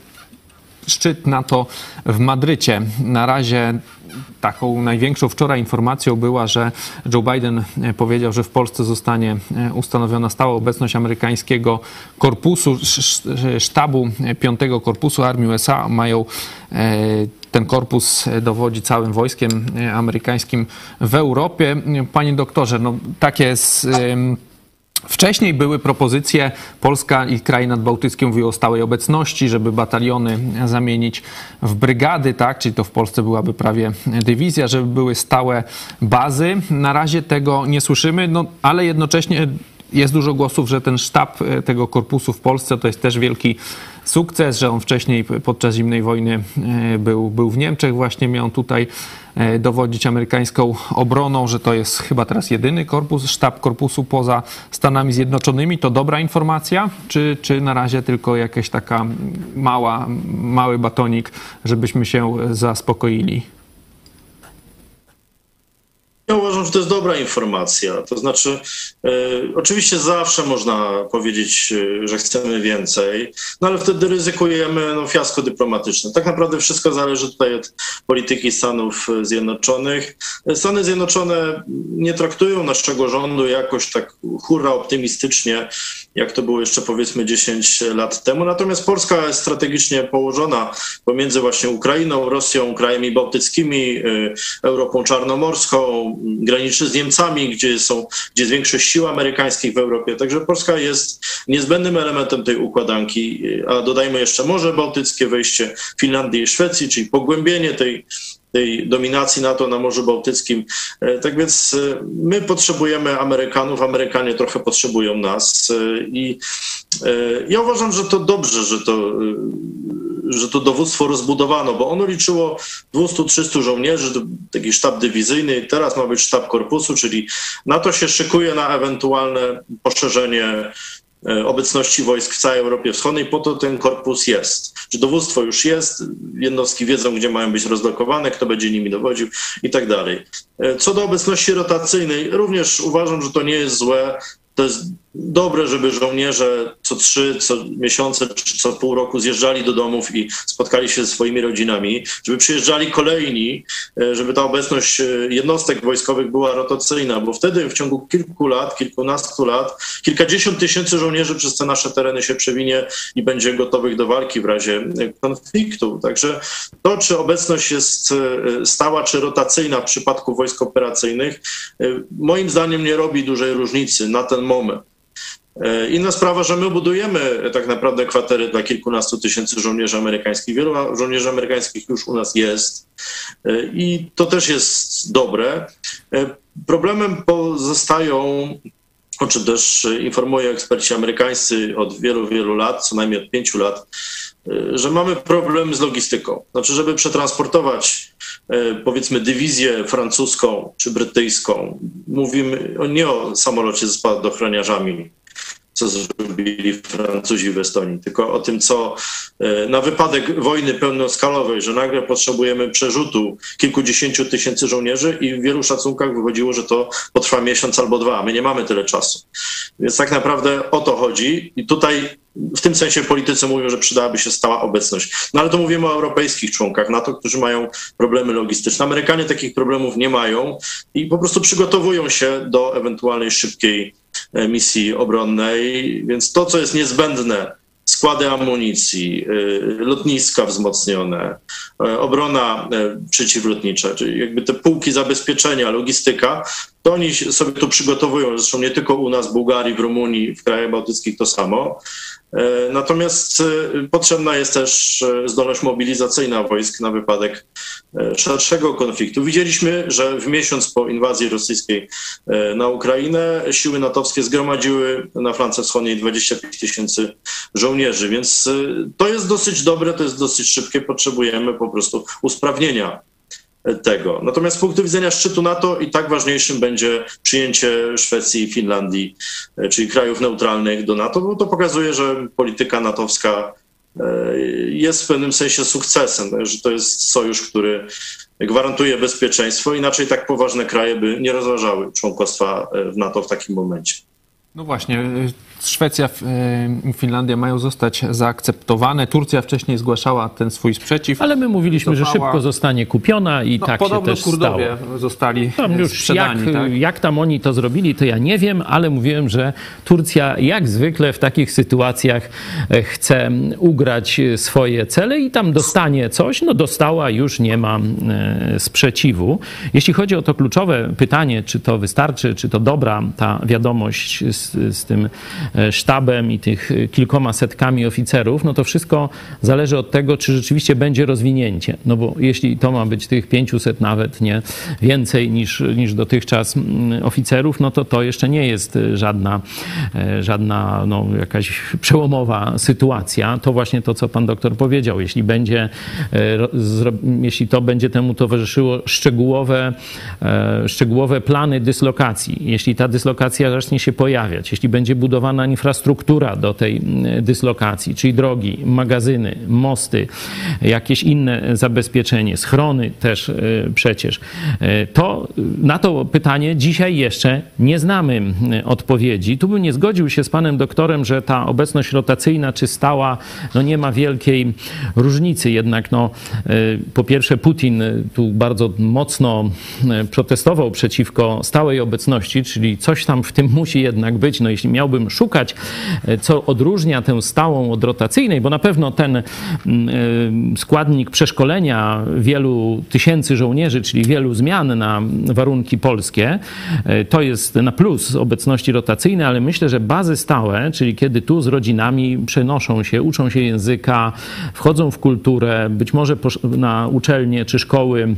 Speaker 1: szczyt NATO w Madrycie. Na razie taką największą wczoraj informacją była, że Joe Biden e, powiedział, że w Polsce zostanie e, ustanowiona stała obecność amerykańskiego korpusu, sztabu 5 e, Korpusu Armii USA. Mają ten korpus dowodzi całym wojskiem amerykańskim w Europie. Panie doktorze, no takie jest Wcześniej były propozycje, Polska i kraje nadbałtyckie mówiły o stałej obecności, żeby bataliony zamienić w brygady, tak? czyli to w Polsce byłaby prawie dywizja, żeby były stałe bazy. Na razie tego nie słyszymy, no, ale jednocześnie jest dużo głosów, że ten sztab e, tego korpusu w Polsce to jest też wielki sukces, że on wcześniej podczas zimnej wojny e, był, był w Niemczech, właśnie miał tutaj e, dowodzić amerykańską obroną, że to jest chyba teraz jedyny korpus, sztab korpusu poza Stanami Zjednoczonymi. To dobra informacja, czy, czy na razie tylko jakaś taka mała, mały batonik, żebyśmy się zaspokoili?
Speaker 3: Ja uważam, że to jest dobra informacja. To znaczy, e, oczywiście zawsze można powiedzieć, e, że chcemy więcej, no ale wtedy ryzykujemy no, fiasko dyplomatyczne. Tak naprawdę wszystko zależy tutaj od polityki Stanów Zjednoczonych. Stany Zjednoczone nie traktują naszego rządu jakoś tak hurra optymistycznie, jak to było jeszcze powiedzmy 10 lat temu. Natomiast Polska jest strategicznie położona pomiędzy właśnie Ukrainą, Rosją, krajami bałtyckimi, e, Europą Czarnomorską, graniczy z Niemcami, gdzie, są, gdzie jest większość sił amerykańskich w Europie. Także Polska jest niezbędnym elementem tej układanki, a dodajmy jeszcze Morze Bałtyckie, wejście Finlandii i Szwecji, czyli pogłębienie tej tej dominacji NATO na Morzu Bałtyckim. E, tak więc e, my potrzebujemy Amerykanów, Amerykanie trochę potrzebują nas e, i Ja uważam, że to dobrze, że to, że to dowództwo rozbudowano, bo ono liczyło 200-300 żołnierzy, taki sztab dywizyjny, teraz ma być sztab korpusu, czyli NATO się szykuje na ewentualne poszerzenie E, obecności wojsk w całej Europie Wschodniej, po to ten korpus jest. Że dowództwo już jest, jednostki wiedzą, gdzie mają być rozlokowane, kto będzie nimi dowodził i tak dalej. E, co do obecności rotacyjnej, również uważam, że to nie jest złe. To jest dobre, żeby żołnierze co trzy, co miesiące czy co pół roku zjeżdżali do domów i spotkali się ze swoimi rodzinami, żeby przyjeżdżali kolejni, e, żeby ta obecność e, jednostek wojskowych była rotacyjna, bo wtedy w ciągu kilku lat, kilkunastu lat, kilkadziesiąt tysięcy żołnierzy przez te nasze tereny się przewinie i będzie gotowych do walki w razie e, konfliktu. Także to, czy obecność jest stała czy rotacyjna w przypadku wojsk operacyjnych, moim zdaniem nie robi dużej różnicy na ten moment. E, inna sprawa, że my budujemy tak naprawdę kwatery dla kilkunastu tysięcy żołnierzy amerykańskich. Wielu żołnierzy amerykańskich już u nas jest e, i to też jest dobre. E, problemem pozostają, o czym też informują eksperci amerykańscy od wielu, wielu lat, co najmniej od pięciu lat, że mamy problem z logistyką. Znaczy, żeby przetransportować powiedzmy dywizję francuską czy brytyjską, mówimy nie o samolocie z spadochroniarzami, co zrobili Francuzi w Estonii, tylko o tym, co e, na wypadek wojny pełnoskalowej, że nagle potrzebujemy przerzutu kilkudziesięciu tysięcy żołnierzy i w wielu szacunkach wychodziło, że to potrwa miesiąc albo dwa. My nie mamy tyle czasu. Więc tak naprawdę o to chodzi i tutaj w tym sensie politycy mówią, że przydałaby się stała obecność. No ale to mówimy o europejskich członkach NATO, którzy mają problemy logistyczne. Amerykanie takich problemów nie mają i po prostu przygotowują się do ewentualnej szybkiej misji obronnej, więc to, co jest niezbędne, składy amunicji, e, lotniska wzmocnione, e, obrona przeciwlotnicza, czyli jakby te półki zabezpieczenia, logistyka, to oni sobie to przygotowują. Zresztą nie tylko u nas, w Bułgarii, w Rumunii, w krajach bałtyckich to samo. E, natomiast e, potrzebna jest też e, zdolność mobilizacyjna wojsk na wypadek szerszego konfliktu. Widzieliśmy, że w miesiąc po inwazji rosyjskiej na Ukrainę siły natowskie zgromadziły na flance wschodniej 25 tysięcy żołnierzy, więc to jest dosyć dobre, to jest dosyć szybkie. Potrzebujemy po prostu usprawnienia tego. Natomiast z punktu widzenia szczytu NATO i tak ważniejszym będzie przyjęcie Szwecji i Finlandii, e, czyli krajów neutralnych do NATO, bo to pokazuje, że polityka natowska e, jest w pewnym sensie sukcesem, że to jest sojusz, który gwarantuje bezpieczeństwo, inaczej tak poważne kraje by nie rozważały członkostwa e, w NATO w takim momencie.
Speaker 1: No właśnie, Szwecja i y, Finlandia mają zostać zaakceptowane. Turcja wcześniej zgłaszała ten swój sprzeciw.
Speaker 4: Ale my mówiliśmy, że szybko zostanie kupiona i no, tak się też
Speaker 1: Kurdowie
Speaker 4: stało.
Speaker 1: zostali tam już sprzedani.
Speaker 4: Jak, tak? jak tam oni to zrobili, to ja nie wiem, ale mówiłem, że Turcja jak zwykle w takich sytuacjach e, chce ugrać swoje cele i tam dostanie coś. No dostała, już nie ma e, sprzeciwu. Jeśli chodzi o to kluczowe pytanie, czy to wystarczy, czy to dobra ta wiadomość z, z tym E, sztabem i tych kilkoma setkami oficerów, no to wszystko zależy od tego, czy rzeczywiście będzie rozwinięcie. No bo jeśli to ma być tych 500 nawet, nie więcej niż, niż dotychczas mm, oficerów, no to to jeszcze nie jest żadna, e, żadna no, jakaś przełomowa sytuacja. To właśnie to, co pan doktor powiedział. Jeśli będzie, e, jeśli to będzie temu towarzyszyło szczegółowe, szczegółowe plany dyslokacji, jeśli ta dyslokacja zacznie się pojawiać, jeśli będzie budowana infrastruktura do tej mm, dyslokacji, czyli drogi, magazyny, mosty, jakieś inne zabezpieczenie, schrony też e, przecież, e, to na to pytanie dzisiaj jeszcze nie znamy odpowiedzi. Tu bym nie zgodził się z panem doktorem, że ta obecność rotacyjna czy stała no nie ma wielkiej różnicy. Jednak no, e, po pierwsze Putin tu bardzo mocno protestował przeciwko stałej obecności, czyli coś tam w tym musi jednak być. No jeśli miałbym szukać, e, co odróżnia tę stałą od rotacyjnej, bo na pewno ten mm, e, składnik przeszkolenia wielu tysięcy żołnierzy, czyli wielu zmian na warunki polskie, e, to jest na plus obecności rotacyjnej, ale myślę, że bazy stałe, czyli kiedy tu z rodzinami przenoszą się, uczą się języka, wchodzą w kulturę, być może na uczelnie czy szkoły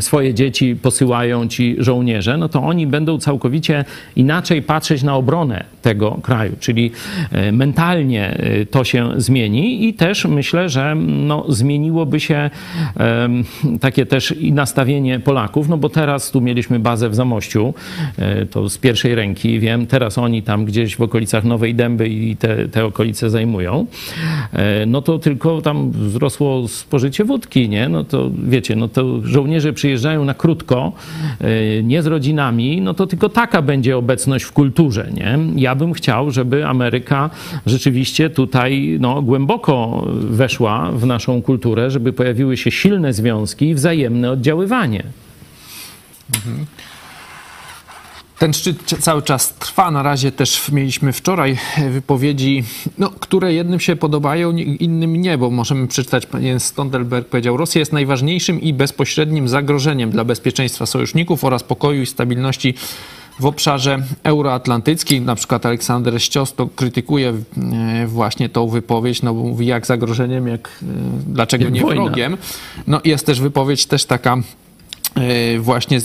Speaker 4: swoje dzieci posyłają ci żołnierze, no to oni będą całkowicie inaczej patrzeć na obronę tego kraju, czyli e, mentalnie e, to się zmieni i też myślę, że no, zmieniłoby się takie też i nastawienie Polaków, no bo teraz tu mieliśmy bazę w Zamościu, e, to z pierwszej ręki wiem, teraz oni tam gdzieś w okolicach Nowej Dęby i te, te okolice zajmują, no to tylko tam wzrosło spożycie wódki, nie? No to wiecie, no to żołnierze przyjeżdżają na krótko, nie z rodzinami, no to tylko taka będzie obecność w kulturze, nie? Ja bym chciał, żeby Ameryka rzeczywiście tutaj no, głęboko weszła w naszą kulturę, żeby pojawiły się silne związki i wzajemne oddziaływanie.
Speaker 1: Mhm. Ten szczyt cały czas trwa. Na razie też mieliśmy wczoraj wypowiedzi, no, które jednym się podobają, innym nie, bo możemy przeczytać, pan Stoltenberg powiedział, Rosja jest najważniejszym i bezpośrednim zagrożeniem dla bezpieczeństwa sojuszników oraz pokoju i stabilności w obszarze euroatlantyckim. Na przykład Aleksander Ścios to krytykuje e, właśnie tą wypowiedź, no bo mówi jak zagrożeniem, jak e, dlaczego jak nie wojna. wrogiem. No jest też wypowiedź też taka e, właśnie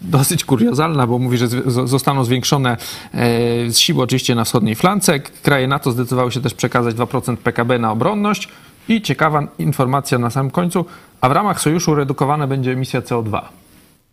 Speaker 1: dosyć kuriozalna, bo mówi, że zostaną zwiększone siły oczywiście na wschodniej flance. Kraje NATO zdecydowały się też przekazać 2% PKB na obronność. I ciekawa informacja na samym końcu, a w ramach sojuszu redukowana będzie emisja CO2.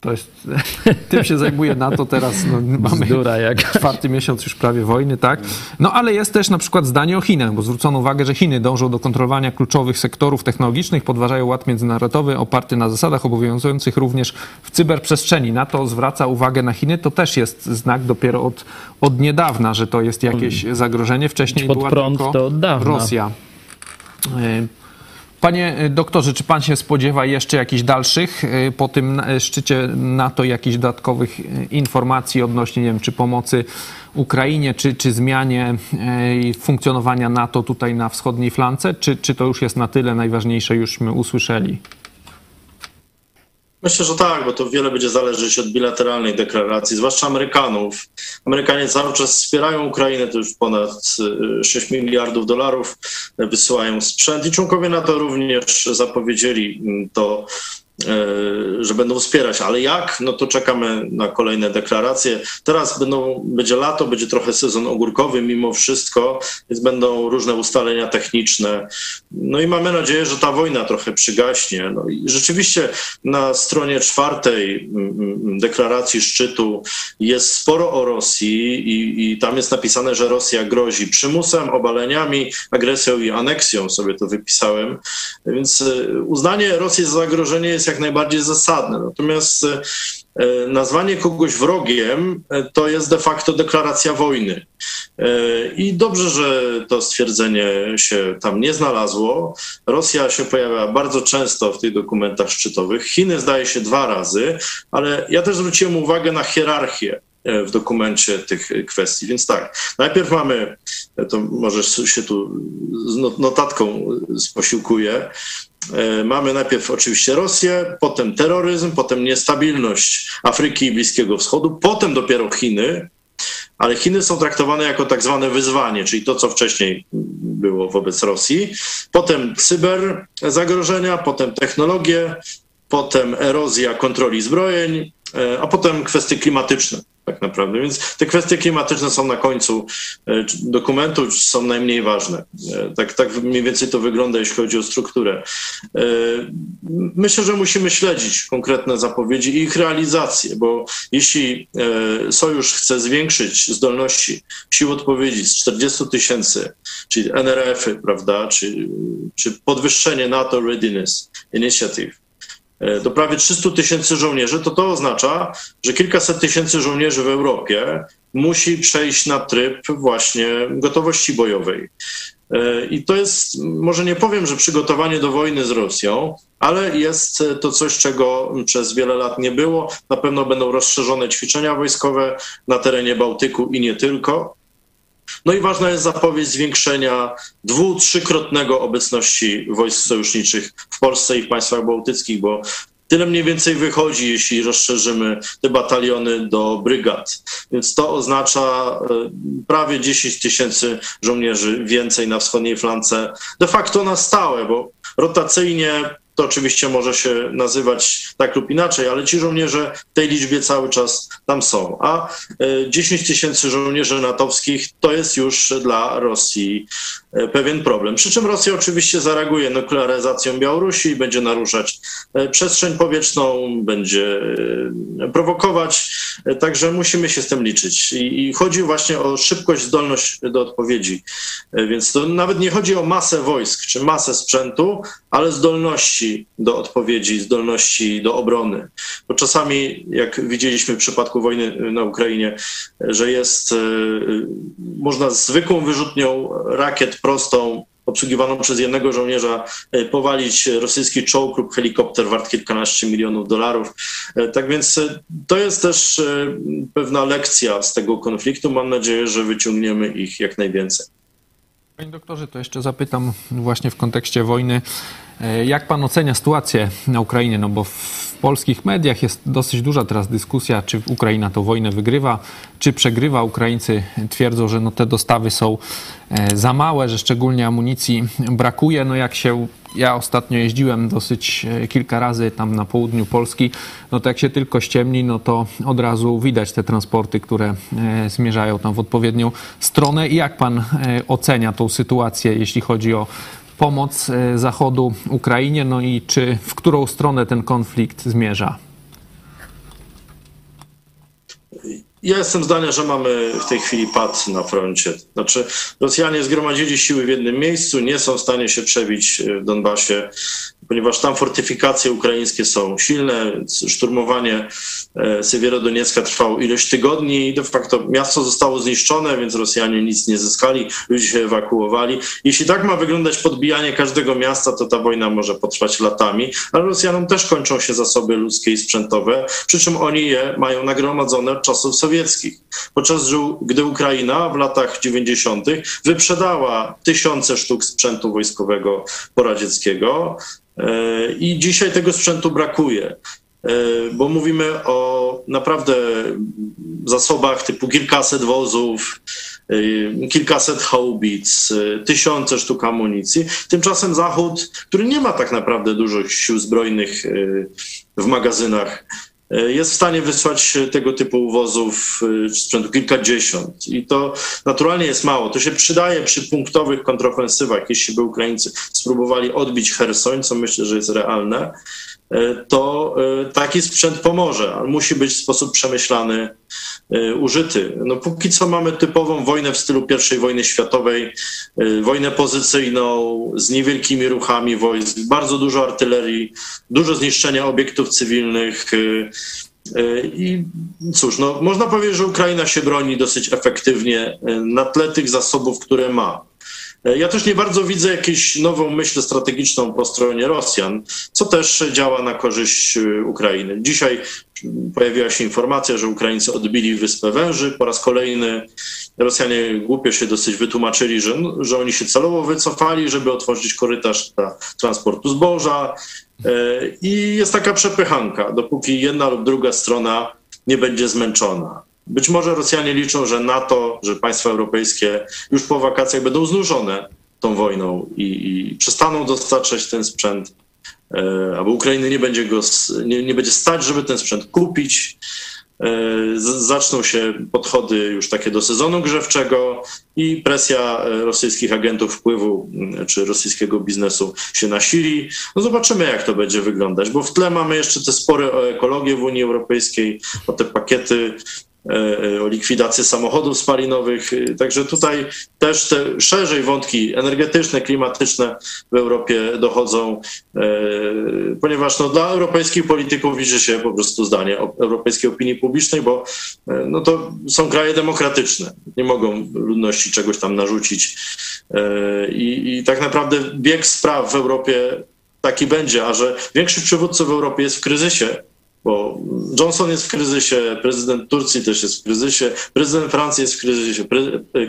Speaker 1: To jest, tym się zajmuje NATO teraz. No, mamy jak. czwarty miesiąc już prawie wojny, tak? No ale jest też na przykład zdanie o Chinach, bo zwrócono uwagę, że Chiny dążą do kontrolowania kluczowych sektorów technologicznych, podważają ład międzynarodowy oparty na zasadach obowiązujących również w cyberprzestrzeni. NATO zwraca uwagę na Chiny. To też jest znak dopiero od, od niedawna, że to jest jakieś zagrożenie. Wcześniej
Speaker 4: Pod
Speaker 1: była
Speaker 4: prąd
Speaker 1: tylko
Speaker 4: to od dawna.
Speaker 1: Rosja. E, Panie doktorze, czy pan się spodziewa jeszcze jakichś dalszych y, po tym szczycie NATO, jakichś dodatkowych informacji odnośnie, nie wiem, czy pomocy Ukrainie, czy, czy zmianie funkcjonowania NATO tutaj na wschodniej flance, czy, czy to już jest na tyle najważniejsze, jużśmy usłyszeli?
Speaker 3: Myślę, że tak, bo to wiele będzie zależeć od bilateralnej deklaracji, zwłaszcza Amerykanów. Amerykanie cały czas wspierają Ukrainę, to już ponad 6 y, miliardów dolarów wysyłają sprzęt i członkowie NATO również zapowiedzieli mm, to że będą wspierać, ale jak? No to czekamy na kolejne deklaracje. Teraz będą, będzie lato, będzie trochę sezon ogórkowy mimo wszystko, więc będą różne ustalenia techniczne. No i mamy nadzieję, że ta wojna trochę przygaśnie. No i rzeczywiście na stronie czwartej mm, mm, deklaracji szczytu jest sporo o Rosji i, i tam jest napisane, że Rosja grozi przymusem, obaleniami, agresją i aneksją, sobie to wypisałem. Więc e, uznanie Rosji za zagrożenie jest jest jak najbardziej zasadne. Natomiast e, e, nazwanie kogoś wrogiem e, to jest de facto deklaracja wojny. I dobrze, że to stwierdzenie się tam nie znalazło. Rosja się pojawia bardzo często w tych dokumentach szczytowych. Chiny zdaje się dwa razy, ale ja też zwróciłem uwagę na hierarchię w dokumencie tych kwestii. Więc tak, najpierw mamy, to może się tu notatką sposiłkuję, mamy najpierw oczywiście Rosję, potem terroryzm, potem niestabilność Afryki i Bliskiego Wschodu, potem dopiero Chiny, ale Chiny są traktowane jako tak zwane wyzwanie, czyli to, co wcześniej było wobec Rosji. Potem cyber zagrożenia, potem technologie, potem erozja kontroli zbrojeń, e, a potem kwestie klimatyczne tak naprawdę. Więc te kwestie klimatyczne są na końcu e, dokumentu, są najmniej ważne. E, tak, tak mniej więcej to wygląda, jeśli chodzi o strukturę. E, myślę, że musimy śledzić konkretne zapowiedzi i ich realizację, bo jeśli Sojusz chce zwiększyć zdolności sił odpowiedzi z 40 tysięcy, czyli NRF-y, prawda, czy, czy podwyższenie NATO Readiness Initiative, do prawie 300 tysięcy żołnierzy, to to oznacza, że kilkaset tysięcy żołnierzy w Europie musi przejść na tryb właśnie gotowości bojowej. E, I to jest, może nie powiem, że przygotowanie do wojny z Rosją, ale jest to coś, czego przez wiele lat nie było. Na pewno będą rozszerzone ćwiczenia wojskowe na terenie Bałtyku i nie tylko. No i ważna jest zapowiedź zwiększenia dwu-, trzykrotnego obecności wojsk sojuszniczych w Polsce i w państwach bałtyckich, bo Tyle mniej więcej wychodzi, jeśli rozszerzymy te bataliony do brygad. Więc to oznacza e, prawie 10 tysięcy żołnierzy więcej na wschodniej flance, de facto na stałe, bo rotacyjnie to oczywiście może się nazywać tak lub inaczej, ale ci żołnierze w tej liczbie cały czas tam są. A 10 tysięcy żołnierzy natowskich to jest już dla Rosji pewien problem. Przy czym Rosja oczywiście zareaguje nuklearyzacją Białorusi będzie naruszać przestrzeń powietrzną, będzie prowokować, także musimy się z tym liczyć. I chodzi właśnie o szybkość, zdolność do odpowiedzi. Więc to nawet nie chodzi o masę wojsk czy masę sprzętu, ale zdolności do odpowiedzi, zdolności do obrony. Bo czasami, jak widzieliśmy w przypadku wojny na Ukrainie, że jest, e, można zwykłą wyrzutnią rakiet prostą obsługiwaną przez jednego żołnierza powalić rosyjski czołg lub helikopter wart kilkanaście milionów dolarów. Tak więc to jest też pewna lekcja z tego konfliktu. Mam nadzieję, że wyciągniemy ich jak najwięcej.
Speaker 1: Panie doktorze, to jeszcze zapytam właśnie w kontekście wojny, jak pan ocenia sytuację na Ukrainie? No bo w polskich mediach jest dosyć duża teraz dyskusja, czy Ukraina to wojnę wygrywa, czy przegrywa. Ukraińcy twierdzą, że no te dostawy są e, za małe, że szczególnie amunicji brakuje. No jak się ja ostatnio jeździłem dosyć e, kilka razy tam na południu Polski, no to jak się tylko ściemni, no to od razu widać te transporty, które e, zmierzają tam w odpowiednią stronę. I jak pan ocenia tą sytuację, jeśli chodzi o pomoc Zachodu Ukrainie, no i czy w którą stronę ten konflikt zmierza?
Speaker 3: Ja jestem zdania, że mamy w tej chwili pad na froncie. Znaczy, Rosjanie zgromadzili siły w jednym miejscu, nie są w stanie się przebić w Donbasie ponieważ tam fortyfikacje ukraińskie są silne. Szturmowanie e, Sywierodoniecka trwało ileś tygodni i de facto miasto zostało zniszczone, więc Rosjanie nic nie zyskali, ludzie się ewakuowali. Jeśli tak ma wyglądać podbijanie każdego miasta, to ta wojna może potrwać latami, ale Rosjanom też kończą się zasoby ludzkie i sprzętowe, przy czym oni je mają nagromadzone od czasów sowieckich. Podczas gdy Ukraina w latach 90. wyprzedała tysiące sztuk sprzętu wojskowego poradzieckiego, I dzisiaj tego sprzętu brakuje, e, bo mówimy o naprawdę zasobach typu kilkaset wozów, e, kilkaset haubic, tysiące sztuk amunicji. Tymczasem Zachód, który nie ma tak naprawdę dużo sił zbrojnych w magazynach, E, jest w stanie wysłać tego typu wozów e, sprzętu kilkadziesiąt. I to naturalnie jest mało. To się przydaje przy punktowych kontrofensywach, jeśli by Ukraińcy spróbowali odbić Hersoń, co myślę, że jest realne E, to e, taki sprzęt pomoże, ale musi być w sposób przemyślany e, użyty. No póki co mamy typową wojnę w stylu I wojny światowej, wojnę pozycyjną z niewielkimi ruchami wojsk, bardzo dużo artylerii, dużo zniszczenia obiektów cywilnych. I cóż, no, można powiedzieć, że Ukraina się broni dosyć efektywnie na tle tych zasobów, które ma. E, ja też nie bardzo widzę jakąś nową myśl strategiczną po stronie Rosjan, co też działa na korzyść e, Ukrainy. Dzisiaj pojawiła się informacja, że Ukraińcy odbili Wyspę Węży. Po raz kolejny Rosjanie głupio się dosyć wytłumaczyli, że, że oni się celowo wycofali, żeby otworzyć korytarz dla transportu zboża. E, I jest taka przepychanka, dopóki jedna lub druga strona nie będzie zmęczona. Być może Rosjanie liczą, że NATO, że państwa europejskie już po wakacjach będą znużone tą wojną i, i przestaną dostarczać ten sprzęt, e, albo Ukrainy nie będzie, go, nie, nie będzie stać, żeby ten sprzęt kupić. E, zaczną się podchody już takie do sezonu grzewczego i presja e, rosyjskich agentów wpływu czy rosyjskiego biznesu się nasili. No zobaczymy, jak to będzie wyglądać, bo w tle mamy jeszcze te spory o ekologię w Unii Europejskiej, o te pakiety o likwidację samochodów spalinowych. E, także tutaj też te szerzej wątki energetyczne, klimatyczne w Europie dochodzą, ponieważ no, dla europejskich polityków liczy się po prostu zdanie europejskiej opinii publicznej, bo no, to są kraje demokratyczne. Nie mogą ludności czegoś tam narzucić. I, i tak naprawdę bieg spraw w Europie taki będzie, a że większość przywódców w Europie jest w kryzysie, bo Johnson jest w kryzysie, prezydent Turcji też jest w kryzysie, prezydent Francji jest w kryzysie,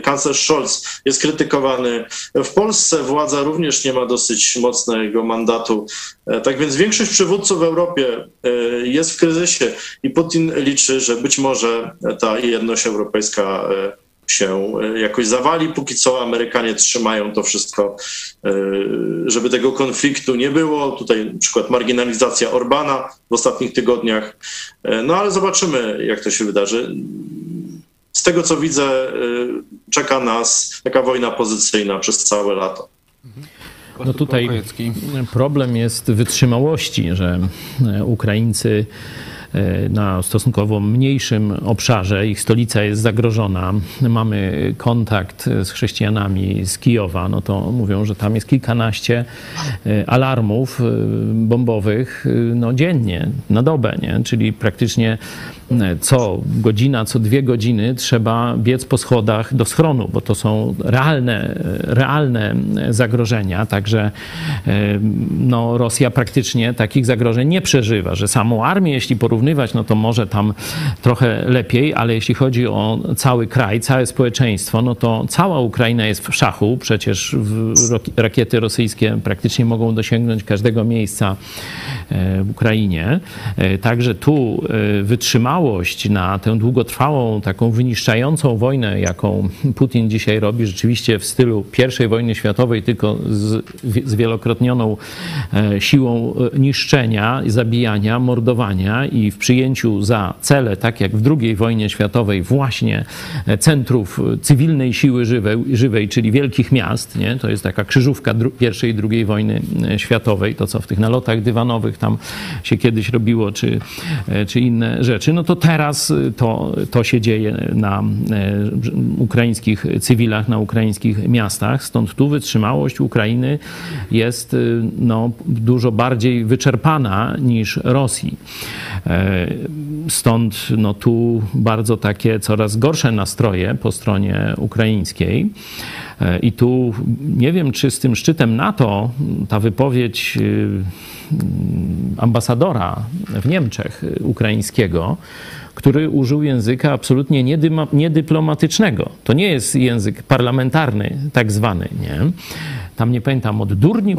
Speaker 3: kanclerz Scholz jest krytykowany. W Polsce władza również nie ma dosyć mocnego mandatu. E, tak więc większość przywódców w Europie e, jest w kryzysie i Putin liczy, że być może ta jedność europejska e, się jakoś zawali. Póki co Amerykanie trzymają to wszystko, żeby tego konfliktu nie było. Tutaj na przykład marginalizacja Orbana w ostatnich tygodniach. No ale zobaczymy, jak to się wydarzy. Z tego co widzę, czeka nas taka wojna pozycyjna przez całe lato.
Speaker 4: No tutaj problem jest wytrzymałości, że Ukraińcy E, na stosunkowo mniejszym obszarze. Ich stolica jest zagrożona. Mamy kontakt z chrześcijanami z Kijowa. No to mówią, że tam jest kilkanaście e, alarmów e, bombowych no, dziennie, na dobę, nie? czyli praktycznie co godzina, co dwie godziny trzeba biec po schodach do schronu, bo to są realne, realne zagrożenia. Także no, Rosja praktycznie takich zagrożeń nie przeżywa, że samą armię, jeśli porównywać, no to może tam trochę lepiej, ale jeśli chodzi o cały kraj, całe społeczeństwo, no to cała Ukraina jest w szachu. Przecież rakiety rosyjskie praktycznie mogą dosięgnąć każdego miejsca e, w Ukrainie. E, także tu e, wytrzymało wytrzymałość na tę długotrwałą, taką wyniszczającą wojnę, jaką Putin dzisiaj robi, rzeczywiście w stylu I wojny światowej, tylko z zwielokrotnioną e, siłą e, niszczenia, zabijania, mordowania i w przyjęciu za cele, tak jak w II wojnie światowej, właśnie e, centrów cywilnej siły żywej, żywej czyli wielkich miast. Nie? To jest taka krzyżówka I i II wojny światowej, to co w tych nalotach dywanowych tam się kiedyś robiło, czy, czy inne rzeczy. No to teraz y, to, to się dzieje na y, ukraińskich cywilach, na ukraińskich miastach. Stąd tu wytrzymałość Ukrainy jest y, no, dużo bardziej wyczerpana niż Rosji. E, stąd no, tu bardzo takie coraz gorsze nastroje po stronie ukraińskiej. I tu nie wiem, czy z tym szczytem NATO ta wypowiedź ambasadora w Niemczech ukraińskiego, który użył języka absolutnie niedyplomatycznego. To nie jest język parlamentarny, tak zwany, nie? Tam nie pamiętam, od durni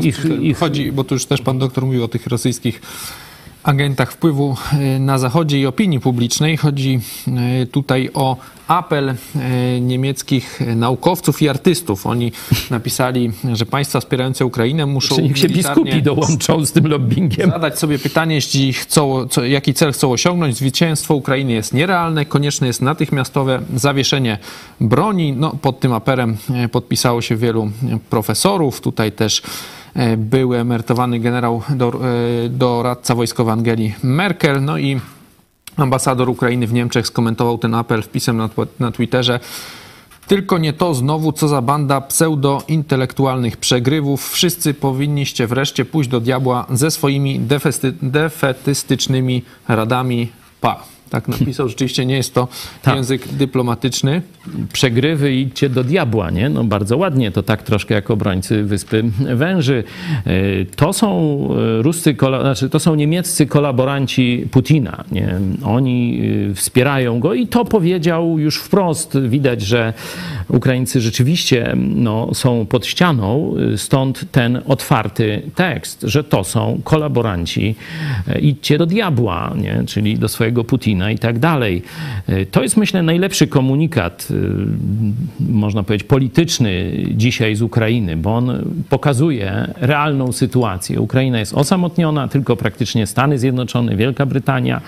Speaker 1: ich, ich, ich... Chodzi, bo tu już też pan doktor mówił o tych rosyjskich agentach wpływu e, na Zachodzie i opinii publicznej. Chodzi e, tutaj o apel e, niemieckich naukowców i artystów. Oni napisali, że państwa wspierające Ukrainę muszą
Speaker 4: Czy niech się biskupi dołączą z tym lobbyingiem.
Speaker 1: Zadać sobie pytanie, jeśli chcą, co, jaki cel chcą osiągnąć. Zwycięstwo Ukrainy jest nierealne. Konieczne jest natychmiastowe zawieszenie broni. No, pod tym apelem podpisało się wielu profesorów. Tutaj też były emerytowany generał e, doradca wojskowy Angeli Merkel. No i ambasador Ukrainy w Niemczech skomentował ten apel wpisem na, na Twitterze. Tylko nie to znowu, co za banda pseudo-intelektualnych przegrywów. Wszyscy powinniście wreszcie pójść do diabła ze swoimi defetystycznymi radami. Pa. Tak napisał, rzeczywiście nie jest to tak. język dyplomatyczny.
Speaker 4: Przegrywy idźcie do diabła, nie? No bardzo ładnie, to tak troszkę jak obrońcy Wyspy Węży. E, to są e, ruscy, znaczy to są niemieccy kolaboranci Putina, nie? Oni e, wspierają go i to powiedział już wprost. Widać, że Ukraińcy rzeczywiście no, są pod ścianą, stąd ten otwarty tekst, że to są kolaboranci. Idźcie do diabła, nie? Czyli do swojego Putina I tak dalej. E, to jest, myślę, najlepszy komunikat, e, można powiedzieć, polityczny dzisiaj z Ukrainy, bo on pokazuje realną sytuację. Ukraina jest osamotniona, tylko praktycznie Stany Zjednoczone, Wielka Brytania,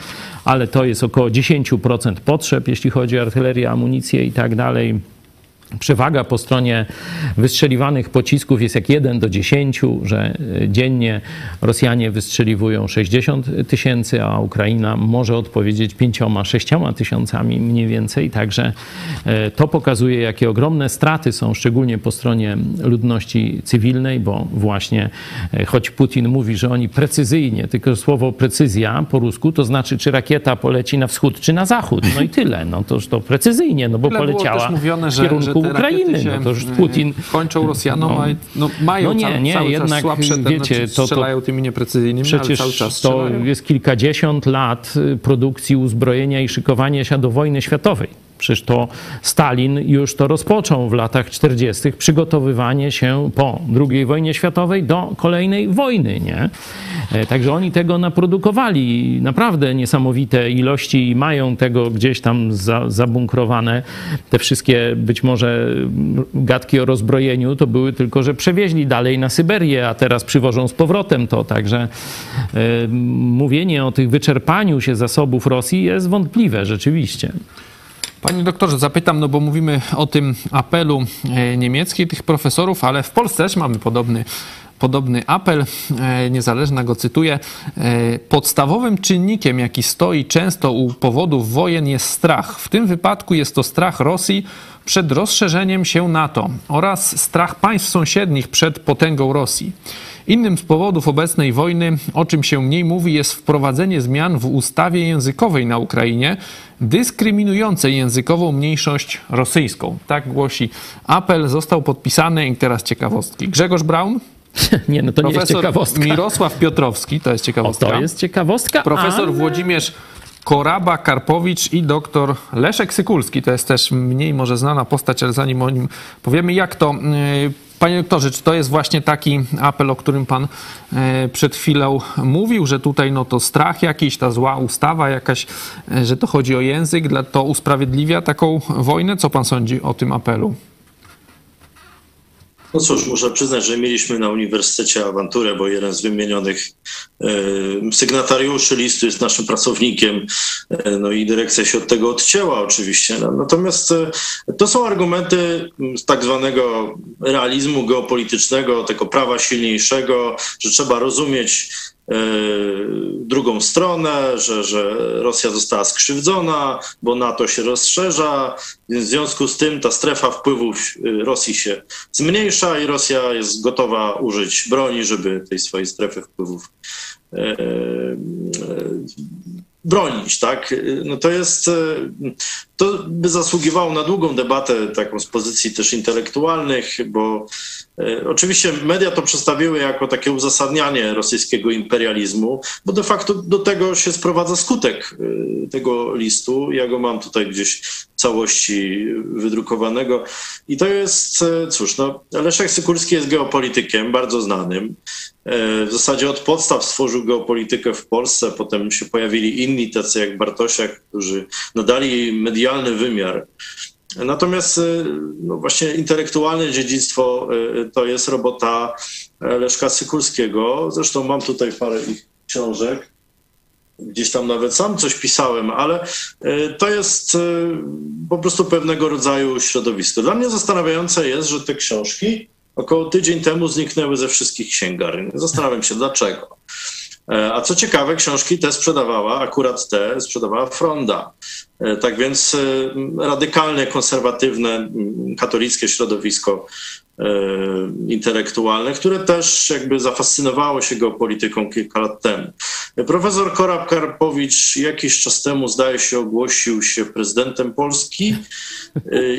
Speaker 4: ale to jest około 10% potrzeb, jeśli chodzi o artylerię, amunicję i tak dalej. Przewaga po stronie wystrzeliwanych pocisków jest jak 1 do 10, że e, dziennie Rosjanie wystrzeliwują 60 tysięcy, a Ukraina może odpowiedzieć 5-6 tysiącami mniej więcej. Także e, to pokazuje, jakie ogromne straty są, szczególnie po stronie ludności cywilnej, bo właśnie e, choć Putin mówi, że oni precyzyjnie, tylko słowo precyzja po rusku to znaczy, czy rakieta poleci na wschód, czy na zachód. No i tyle. No to, to precyzyjnie, no bo Tyle poleciała mówione, że, w kierunku Ukrainy. No to już Putin...
Speaker 1: Kończą Rosjanom, no, no mają no nie, nie, cały jednak, słabsze te, wiecie, znaczy, to, strzelają tymi nieprecyzyjnymi,
Speaker 4: przecież
Speaker 1: cały czas
Speaker 4: to jest kilkadziesiąt lat produkcji uzbrojenia i szykowania się do wojny światowej. Przecież to Stalin już to rozpoczął w latach 40. przygotowywanie się po II wojnie światowej do kolejnej wojny, nie? E, także oni tego naprodukowali naprawdę niesamowite ilości i mają tego gdzieś tam za, zabunkrowane. Te wszystkie być może gadki o rozbrojeniu to były tylko, że przewieźli dalej na Syberię, a teraz przywożą z powrotem to. Także y, mówienie o tych wyczerpaniu się zasobów Rosji jest wątpliwe rzeczywiście.
Speaker 1: Panie doktorze, zapytam, no bo mówimy o tym apelu e, niemieckim tych profesorów, ale w Polsce też mamy podobny podobny apel, e, niezależna go cytuję. E, podstawowym czynnikiem, jaki stoi często u powodów wojen, jest strach. W tym wypadku jest to strach Rosji przed rozszerzeniem się NATO oraz strach państw sąsiednich przed potęgą Rosji. Innym z powodów obecnej wojny, o czym się mniej mówi, jest wprowadzenie zmian w ustawie językowej na Ukrainie, dyskryminującej językową mniejszość rosyjską. Tak głosi apel. Został podpisany i teraz ciekawostki. Grzegorz Braun,
Speaker 4: nie, no to Profesor nie jest ciekawostka.
Speaker 1: Mirosław Piotrowski, to jest ciekawostka.
Speaker 4: O, to jest ciekawostka.
Speaker 1: Profesor ale... Włodzimierz Koraba Karpowicz i doktor Leszek Sykulski. To jest też mniej może znana postać, ale zanim o nim powiemy, jak to... Panie doktorze, czy to jest właśnie taki apel, o którym pan y, przed chwilą mówił, że tutaj no to strach jakiś, ta zła ustawa jakaś, y, że to chodzi o język, to usprawiedliwia taką wojnę? Co pan sądzi o tym apelu?
Speaker 3: No cóż, muszę przyznać, że mieliśmy na uniwersytecie awanturę, bo jeden z wymienionych e, sygnatariuszy listu jest naszym pracownikiem, e, no i dyrekcja się od tego odcięła oczywiście. No, natomiast e, to są argumenty z tak zwanego realizmu geopolitycznego, tego prawa silniejszego, że trzeba rozumieć drugą stronę, że, że Rosja została skrzywdzona, bo NATO się rozszerza. W związku z tym ta strefa wpływów e, Rosji się zmniejsza i Rosja jest gotowa użyć broni, żeby tej swojej strefy wpływów e, bronić, tak? No to jest, to by zasługiwało na długą debatę, taką z pozycji też intelektualnych, bo E, oczywiście media to przedstawiły jako takie uzasadnianie rosyjskiego imperializmu, bo de facto do tego się sprowadza skutek tego listu. Ja go mam tutaj gdzieś w całości wydrukowanego. I to jest, cóż, no, Leszek Sykulski jest geopolitykiem bardzo znanym. W zasadzie od podstaw stworzył geopolitykę w Polsce, potem się pojawili inni, tacy jak Bartosiak, którzy nadali medialny wymiar Natomiast y, no właśnie intelektualne dziedzictwo y, to jest robota e, Leszka Sykulskiego. Zresztą mam tutaj parę ich książek. Gdzieś tam nawet sam coś pisałem, ale to jest po prostu pewnego rodzaju środowisko. Dla mnie zastanawiające jest, że te książki około tydzień temu zniknęły ze wszystkich księgarni. Zastanawiam się dlaczego. E, a co ciekawe, książki te sprzedawała, akurat te sprzedawała Fronda. E, tak więc e, radykalne, konserwatywne, katolickie środowisko intelektualne, które też jakby zafascynowało się geopolityką kilka lat temu. Profesor Korab Karpowicz jakiś czas temu, zdaje się, ogłosił się prezydentem Polski.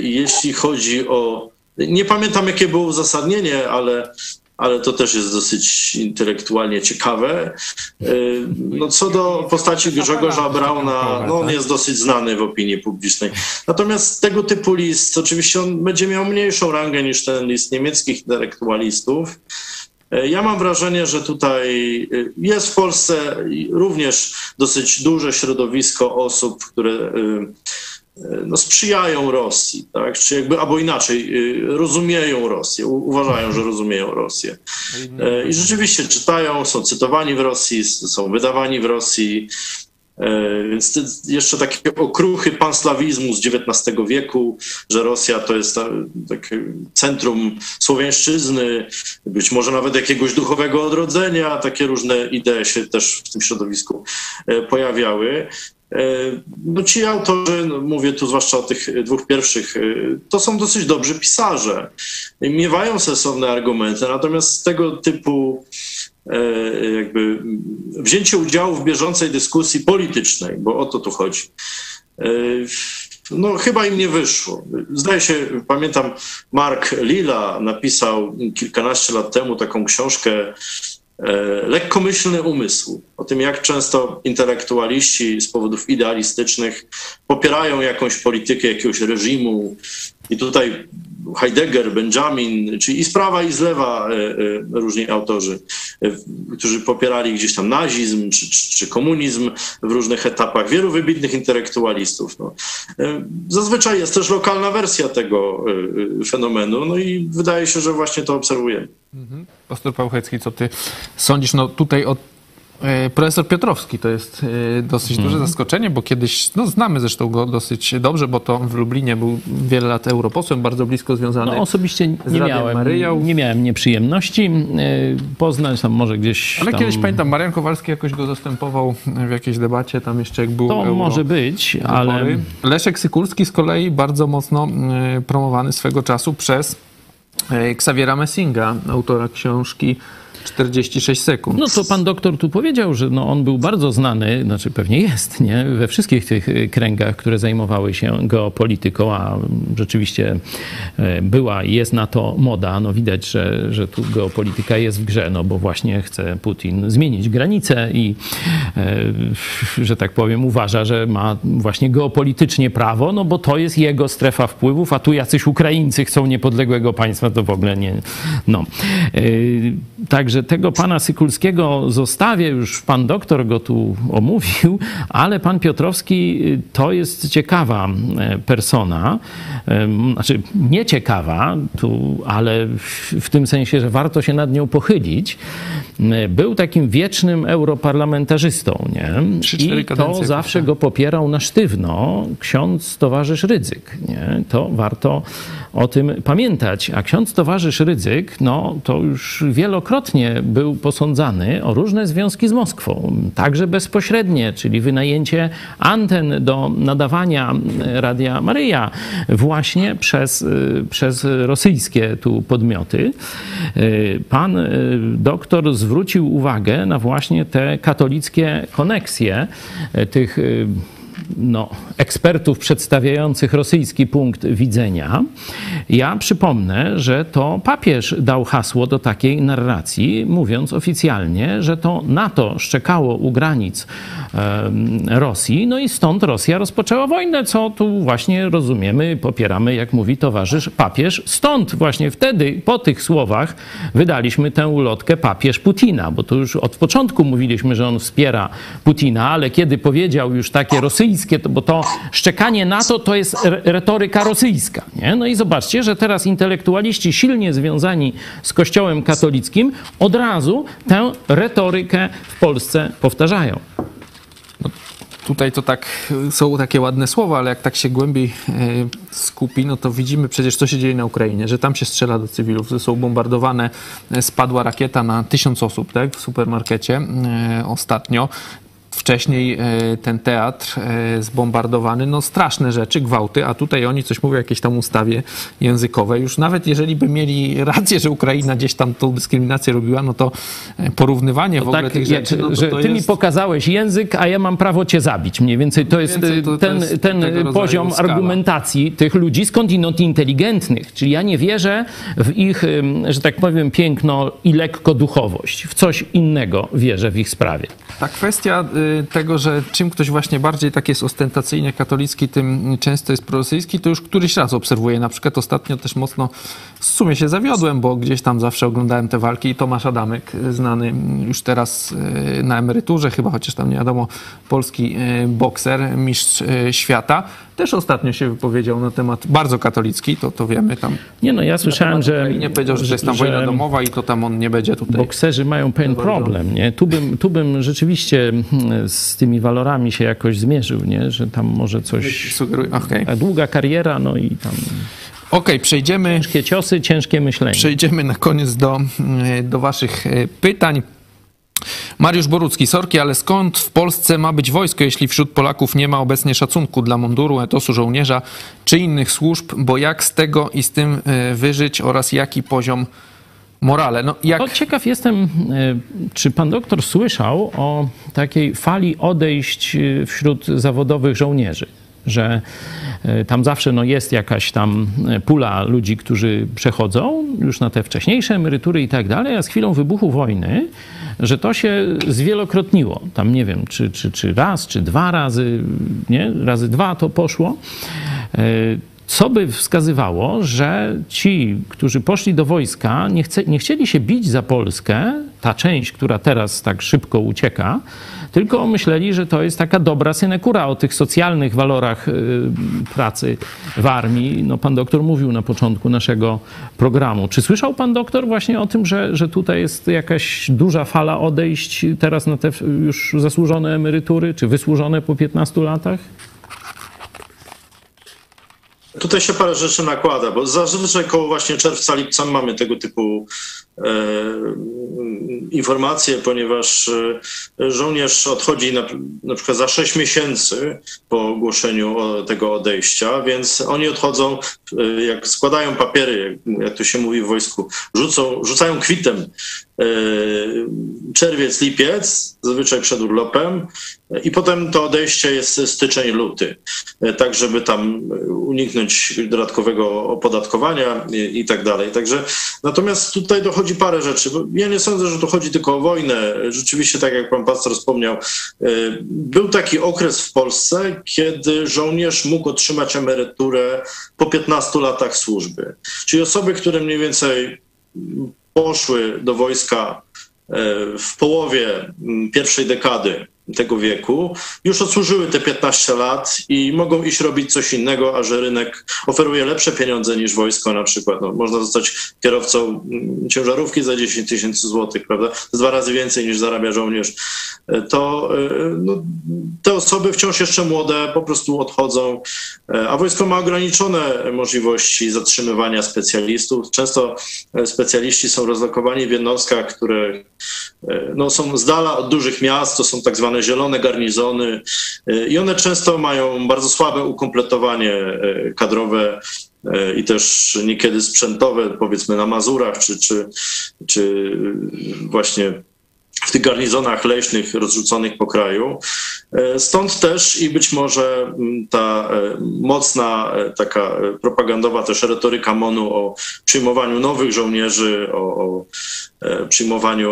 Speaker 3: Jeśli chodzi o nie pamiętam, jakie było uzasadnienie, ale ale to też jest dosyć intelektualnie ciekawe. Y, no, co do postaci Grzegorza Brauna, no, on jest dosyć znany w opinii publicznej. Natomiast tego typu list, oczywiście on będzie miał mniejszą rangę niż ten list niemieckich intelektualistów. Y, ja mam wrażenie, że tutaj y, jest w Polsce również dosyć duże środowisko osób, które no, sprzyjają Rosji, tak? czy jakby, albo inaczej, y, rozumieją Rosję, uważają, że rozumieją Rosję. E, I rzeczywiście czytają, są cytowani w Rosji, są wydawani w Rosji. E, więc jeszcze takie okruchy panslawizmu z XIX wieku, że Rosja to jest takie centrum słowiańszczyzny, być może nawet jakiegoś duchowego odrodzenia, takie różne idee się też w tym środowisku e, pojawiały. No ci autorzy, no mówię tu zwłaszcza o tych dwóch pierwszych, e, to są dosyć dobrzy pisarze. Miewają sensowne argumenty, natomiast tego typu e, jakby wzięcie udziału w bieżącej dyskusji politycznej, bo o to tu chodzi, no chyba im nie wyszło. Zdaje się, pamiętam, Mark Lila napisał kilkanaście lat temu taką książkę lekkomyślny umysł, o tym jak często intelektualiści z powodów idealistycznych popierają jakąś politykę jakiegoś reżimu. I tutaj Heidegger, Benjamin, czyli i z prawa i z lewa różni autorzy, którzy popierali gdzieś tam nazizm czy, czy, czy komunizm w różnych etapach. Wielu wybitnych intelektualistów. No. Zazwyczaj jest też lokalna wersja tego fenomenu, no i wydaje się, że właśnie to obserwujemy.
Speaker 1: Mhm. Pastor Pałchecki, co ty sądzisz? No tutaj od e, Profesor Piotrowski to jest e, dosyć duże
Speaker 4: Mhm.
Speaker 1: zaskoczenie, bo kiedyś, no znamy zresztą go dosyć dobrze, bo to w Lublinie był wiele lat europosłem, bardzo blisko związany.
Speaker 4: No, osobiście nie miałem,
Speaker 1: Maryją.
Speaker 4: nie miałem nieprzyjemności e, poznać, tam może gdzieś
Speaker 1: Ale
Speaker 4: tam,
Speaker 1: kiedyś pamiętam, Marian Kowalski jakoś go zastępował w jakiejś debacie, tam jeszcze jak był
Speaker 4: To
Speaker 1: euro.
Speaker 4: może być, ale.
Speaker 1: Leszek Sykulski z kolei bardzo mocno e, promowany swego czasu przez e, Xaviera Messinga, autora książki 46 sekund.
Speaker 4: No to pan doktor tu powiedział, że no on był bardzo znany, znaczy pewnie jest, nie? We wszystkich tych kręgach, które zajmowały się geopolityką, a rzeczywiście e, była i jest na to moda. No widać, że, że tu geopolityka jest w grze, no bo właśnie chce Putin zmienić granice i, e, że tak powiem, uważa, że ma właśnie geopolitycznie prawo, no bo to jest jego strefa wpływów, a tu jacyś Ukraińcy chcą niepodległego państwa, to w ogóle nie, no. E, Także tego pana Sykulskiego zostawię, już pan doktor go tu omówił, ale pan Piotrowski y, to jest ciekawa e, persona, Em, znaczy nieciekawa, tu, ale w, w tym sensie, że warto się nad nią pochylić. Był takim wiecznym europarlamentarzystą, nie? I to zawsze
Speaker 1: chyba.
Speaker 4: go popierał na sztywno ksiądz towarzysz Rydzyk. Nie? To warto o tym pamiętać. A ksiądz towarzysz Rydzyk, no to już wielokrotnie był posądzany o różne związki z Moskwą, także bezpośrednie, czyli wynajęcie anten do nadawania Radia Maryja właśnie przez, y, przez rosyjskie tu podmioty. Y, Pan y, doktor zwrócił uwagę na właśnie te katolickie koneksje tych no, ekspertów przedstawiających rosyjski punkt widzenia. Ja przypomnę, że to papież dał hasło do takiej narracji, mówiąc oficjalnie, że to NATO szczekało u granic Rosji, no i stąd Rosja rozpoczęła wojnę, co tu właśnie rozumiemy, popieramy, jak mówi towarzysz papież. Stąd właśnie wtedy, po tych słowach, wydaliśmy tę ulotkę papież Putina, bo to już od początku mówiliśmy, że on wspiera Putina, ale kiedy powiedział już takie rosyjskie, to, bo to szczekanie NATO to jest re- retoryka rosyjska. Nie? No i zobaczcie, że teraz intelektualiści silnie związani z Kościołem katolickim od razu tę retorykę w Polsce powtarzają.
Speaker 1: Tutaj to tak są takie ładne słowa, ale jak tak się głębiej e, skupi, no to widzimy przecież, co się dzieje na Ukrainie, że tam się strzela do cywilów, że są bombardowane, e, spadła rakieta na tysiąc osób, tak, w supermarkecie e, ostatnio. Wcześniej e, ten teatr e, zbombardowany, no straszne rzeczy, gwałty, a tutaj oni coś mówią o jakiejś tam ustawie językowej. Już nawet jeżeli by mieli rację, że Ukraina gdzieś tam tą dyskryminację robiła, no to e, porównywanie w ogóle
Speaker 4: tak,
Speaker 1: tych rzeczy, no to,
Speaker 4: że
Speaker 1: to
Speaker 4: ty mi
Speaker 1: jest...
Speaker 4: pokazałeś język, a ja mam prawo cię zabić. Mniej więcej to jest
Speaker 1: więcej to-
Speaker 4: ten,
Speaker 1: jest
Speaker 4: ten poziom
Speaker 1: skala.
Speaker 4: argumentacji tych ludzi, skądinąd inteligentnych. Czyli ja nie wierzę w ich, że tak powiem, piękno i lekko duchowość. W coś innego wierzę w ich sprawie.
Speaker 1: Ta kwestia tego, że czym ktoś właśnie bardziej tak jest ostentacyjnie katolicki, tym często jest prorosyjski, to już któryś raz obserwuję. Na przykład ostatnio też mocno w sumie się zawiodłem, bo gdzieś tam zawsze oglądałem te walki i Tomasz Adamek, y, znany już teraz y, na emeryturze, chyba chociaż tam nie wiadomo, polski y, bokser, mistrz y, świata, też ostatnio się wypowiedział na temat bardzo katolicki, to, to wiemy tam.
Speaker 4: Nie no, ja słyszałem, że...
Speaker 1: Nie powiedział, że to jest tam wojna domowa i to tam on nie będzie tutaj.
Speaker 4: Bokserzy mają pewien problem, nie? Tu bym, tu bym rzeczywiście mm, z tymi walorami się jakoś zmierzył, nie? Że tam może coś...
Speaker 1: Sugeruję. Okej,
Speaker 4: A Długa kariera, no i tam
Speaker 1: Okej, przejdziemy.
Speaker 4: ciężkie ciosy, ciężkie myślenie.
Speaker 1: Przejdziemy na koniec do, e, do Waszych e, pytań. Mariusz Borucki, sorki, ale skąd w Polsce ma być wojsko, jeśli wśród Polaków nie ma obecnie szacunku dla munduru, etosu żołnierza czy innych służb, bo jak z tego i z tym e, wyżyć oraz jaki poziom morale? No, jak...
Speaker 4: To ciekaw jestem, e, czy pan doktor słyszał o takiej fali odejść e, wśród zawodowych żołnierzy. Że e, tam zawsze no, jest jakaś tam e, pula ludzi, którzy przechodzą już na te wcześniejsze emerytury i tak dalej, a z chwilą wybuchu wojny, że to się zwielokrotniło. Tam nie wiem, czy, czy, czy raz, czy dwa razy, nie? Razy dwa to poszło. E, co by wskazywało, że ci, którzy poszli do wojska, nie, chce, nie chcieli się bić za Polskę, ta część, która teraz tak szybko ucieka, tylko myśleli, że to jest taka dobra synekura o tych socjalnych walorach y, pracy w armii. No, pan doktor mówił na początku naszego programu. Czy słyszał pan doktor właśnie o tym, że, że tutaj jest jakaś duża fala odejść teraz na te już zasłużone emerytury, czy wysłużone po 15 latach?
Speaker 3: Tutaj się parę rzeczy nakłada, bo zazwyczaj koło właśnie czerwca, lipca mamy tego typu informacje, ponieważ e, żołnierz odchodzi na, na przykład za 6 miesięcy po ogłoszeniu tego odejścia, więc oni odchodzą, e, jak składają papiery, jak, to się mówi w wojsku, rzucą, rzucają kwitem e, czerwiec, lipiec, zazwyczaj przed urlopem i potem to odejście jest styczeń, luty, tak żeby tam uniknąć dodatkowego opodatkowania i, i tak dalej. Także natomiast tutaj dochodzi parę rzeczy. Ja nie sądzę, że to chodzi tylko o wojnę. Rzeczywiście, tak jak pan pastor wspomniał, był taki okres w Polsce, kiedy żołnierz mógł otrzymać emeryturę po 15 latach służby. Czyli osoby, które mniej więcej poszły do wojska w połowie pierwszej dekady tego wieku, już odsłużyły te 15 lat i mogą iść robić coś innego, a że rynek oferuje lepsze pieniądze niż wojsko na przykład. No, można zostać kierowcą ciężarówki za 10 tysięcy złotych, prawda? To jest dwa razy więcej niż zarabia żołnierz. To no, te osoby wciąż jeszcze młode po prostu odchodzą, a wojsko ma ograniczone możliwości zatrzymywania specjalistów. Często specjaliści są rozlokowani w jednostkach, które no, są z dala od dużych miast, to są tak zwane zielone garnizony i one często mają bardzo słabe ukompletowanie kadrowe i też niekiedy sprzętowe, powiedzmy na Mazurach, czy, czy, czy właśnie w tych garnizonach leśnych rozrzuconych po kraju. Stąd też i być może ta mocna taka propagandowa też retoryka MONU o przyjmowaniu nowych żołnierzy, o, o przyjmowaniu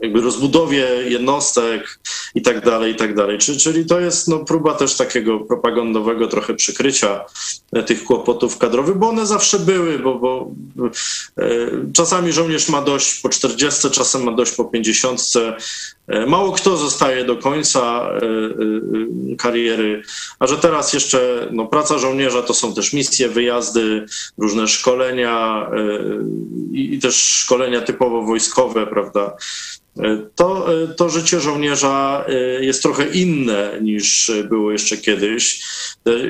Speaker 3: jakby rozbudowie jednostek i tak dalej, i tak dalej. Czyli to jest no, próba też takiego propagandowego trochę przykrycia tych kłopotów kadrowych, bo one zawsze były, bo, bo e, czasami żołnierz ma dość po 40, czasem ma dość po 50. E, mało kto zostaje do końca e, e, kariery, a że teraz jeszcze no, praca żołnierza to są też misje, wyjazdy, różne szkolenia i też szkolenia typowo wojskowe, prawda? to, to życie żołnierza jest trochę inne niż było jeszcze kiedyś.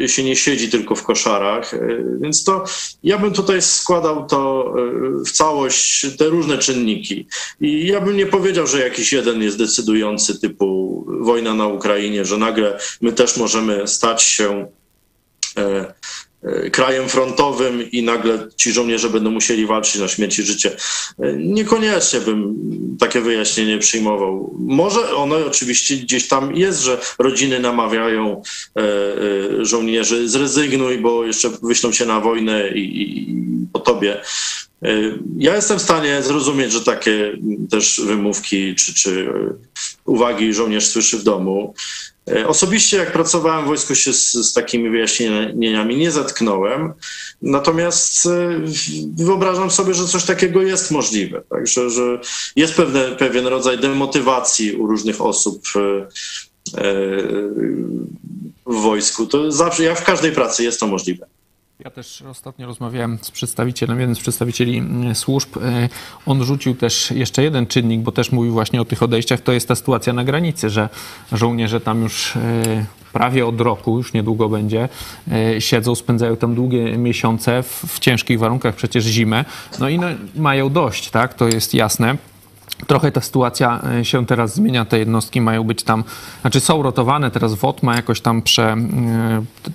Speaker 3: Się nie siedzi tylko w koszarach, więc to ja bym tutaj składał to w całość, te różne czynniki. I ja bym nie powiedział, że jakiś jeden jest decydujący, typu wojna na Ukrainie, że nagle my też możemy stać się krajem frontowym i nagle ci żołnierze będą musieli walczyć na śmierć i życie. Niekoniecznie bym takie wyjaśnienie przyjmował. Może ono oczywiście gdzieś tam jest, że rodziny namawiają żołnierzy zrezygnuj, bo jeszcze wyślą się na wojnę i, i po tobie. Ja jestem w stanie zrozumieć, że takie też wymówki czy, czy uwagi żołnierz słyszy w domu. Osobiście, jak pracowałem w wojsku, się z, z, takimi wyjaśnieniami nie zetknąłem. Natomiast wyobrażam sobie, że coś takiego jest możliwe. Także, że jest pewne, pewien rodzaj demotywacji u różnych osób w wojsku. To zawsze, jak w każdej pracy jest to możliwe.
Speaker 1: Ja też ostatnio rozmawiałem z przedstawicielem, jeden z przedstawicieli mm, służb. E, on rzucił też jeszcze jeden czynnik, bo też mówił właśnie o tych odejściach. To jest ta sytuacja na granicy, że żołnierze tam już e, prawie od roku, już niedługo będzie, e, siedzą, spędzają tam długie miesiące w, w ciężkich warunkach, przecież zimę. No i no, mają dość, tak? To jest jasne. Trochę ta sytuacja się teraz zmienia, te jednostki mają być tam, znaczy są rotowane, teraz WOT ma jakoś tam prze,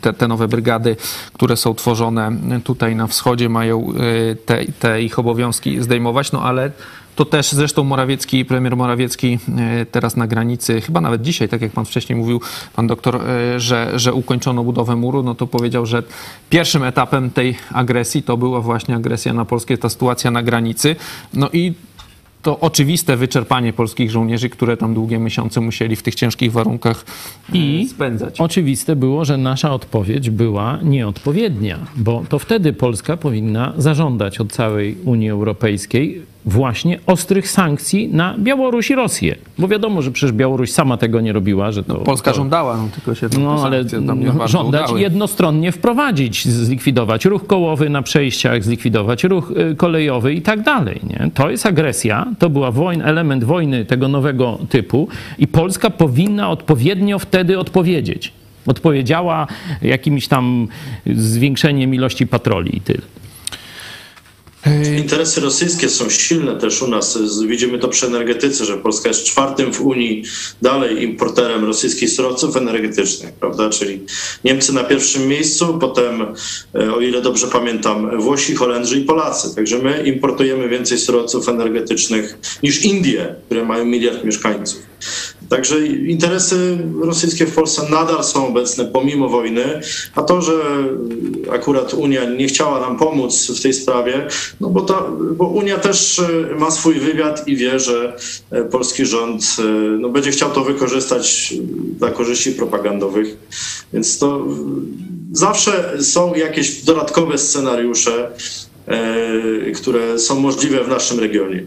Speaker 1: te, te nowe brygady, które są tworzone tutaj na wschodzie mają te, te ich obowiązki zdejmować, no ale To też zresztą Morawiecki, premier Morawiecki e, teraz na granicy, chyba nawet dzisiaj, tak jak pan wcześniej mówił, pan doktor, e, że, że ukończono budowę muru, no to powiedział, że pierwszym etapem tej agresji to była właśnie agresja na Polskę, ta sytuacja na granicy. No i to oczywiste wyczerpanie polskich żołnierzy, które tam długie miesiące musieli w tych ciężkich warunkach e,
Speaker 4: I
Speaker 1: spędzać.
Speaker 4: oczywiste było, że nasza odpowiedź była nieodpowiednia, bo to wtedy Polska powinna zażądać od całej Unii Europejskiej właśnie ostrych sankcji na Białoruś i Rosję. Bo wiadomo, że przecież Białoruś sama tego nie robiła, że to...
Speaker 1: Polska
Speaker 4: to,
Speaker 1: żądała, no tylko się
Speaker 4: No, ale no, żądać
Speaker 1: udały.
Speaker 4: jednostronnie wprowadzić, zlikwidować ruch kołowy na przejściach, zlikwidować ruch y, kolejowy i tak dalej. Nie? To jest agresja, to była wojna, element wojny tego nowego typu i Polska powinna odpowiednio wtedy odpowiedzieć. Odpowiedziała jakimś tam zwiększeniem ilości patroli i tyle.
Speaker 3: Interesy rosyjskie są silne też u nas. Widzimy to przy energetyce, że Polska jest czwartym w Unii dalej importerem rosyjskich surowców energetycznych, prawda? Czyli Niemcy na pierwszym miejscu, potem, e, o ile dobrze pamiętam, Włosi, Holendrzy i Polacy. Także my importujemy więcej surowców energetycznych niż Indie, które mają miliard mieszkańców. Także interesy rosyjskie w Polsce nadal są obecne pomimo wojny, a to, że akurat Unia nie chciała nam pomóc w tej sprawie, no bo, ta, bo Unia też e, ma swój wywiad i wie, że e, polski rząd e, no, będzie chciał to wykorzystać dla korzyści propagandowych. Więc to zawsze są jakieś dodatkowe scenariusze, które są możliwe w naszym regionie.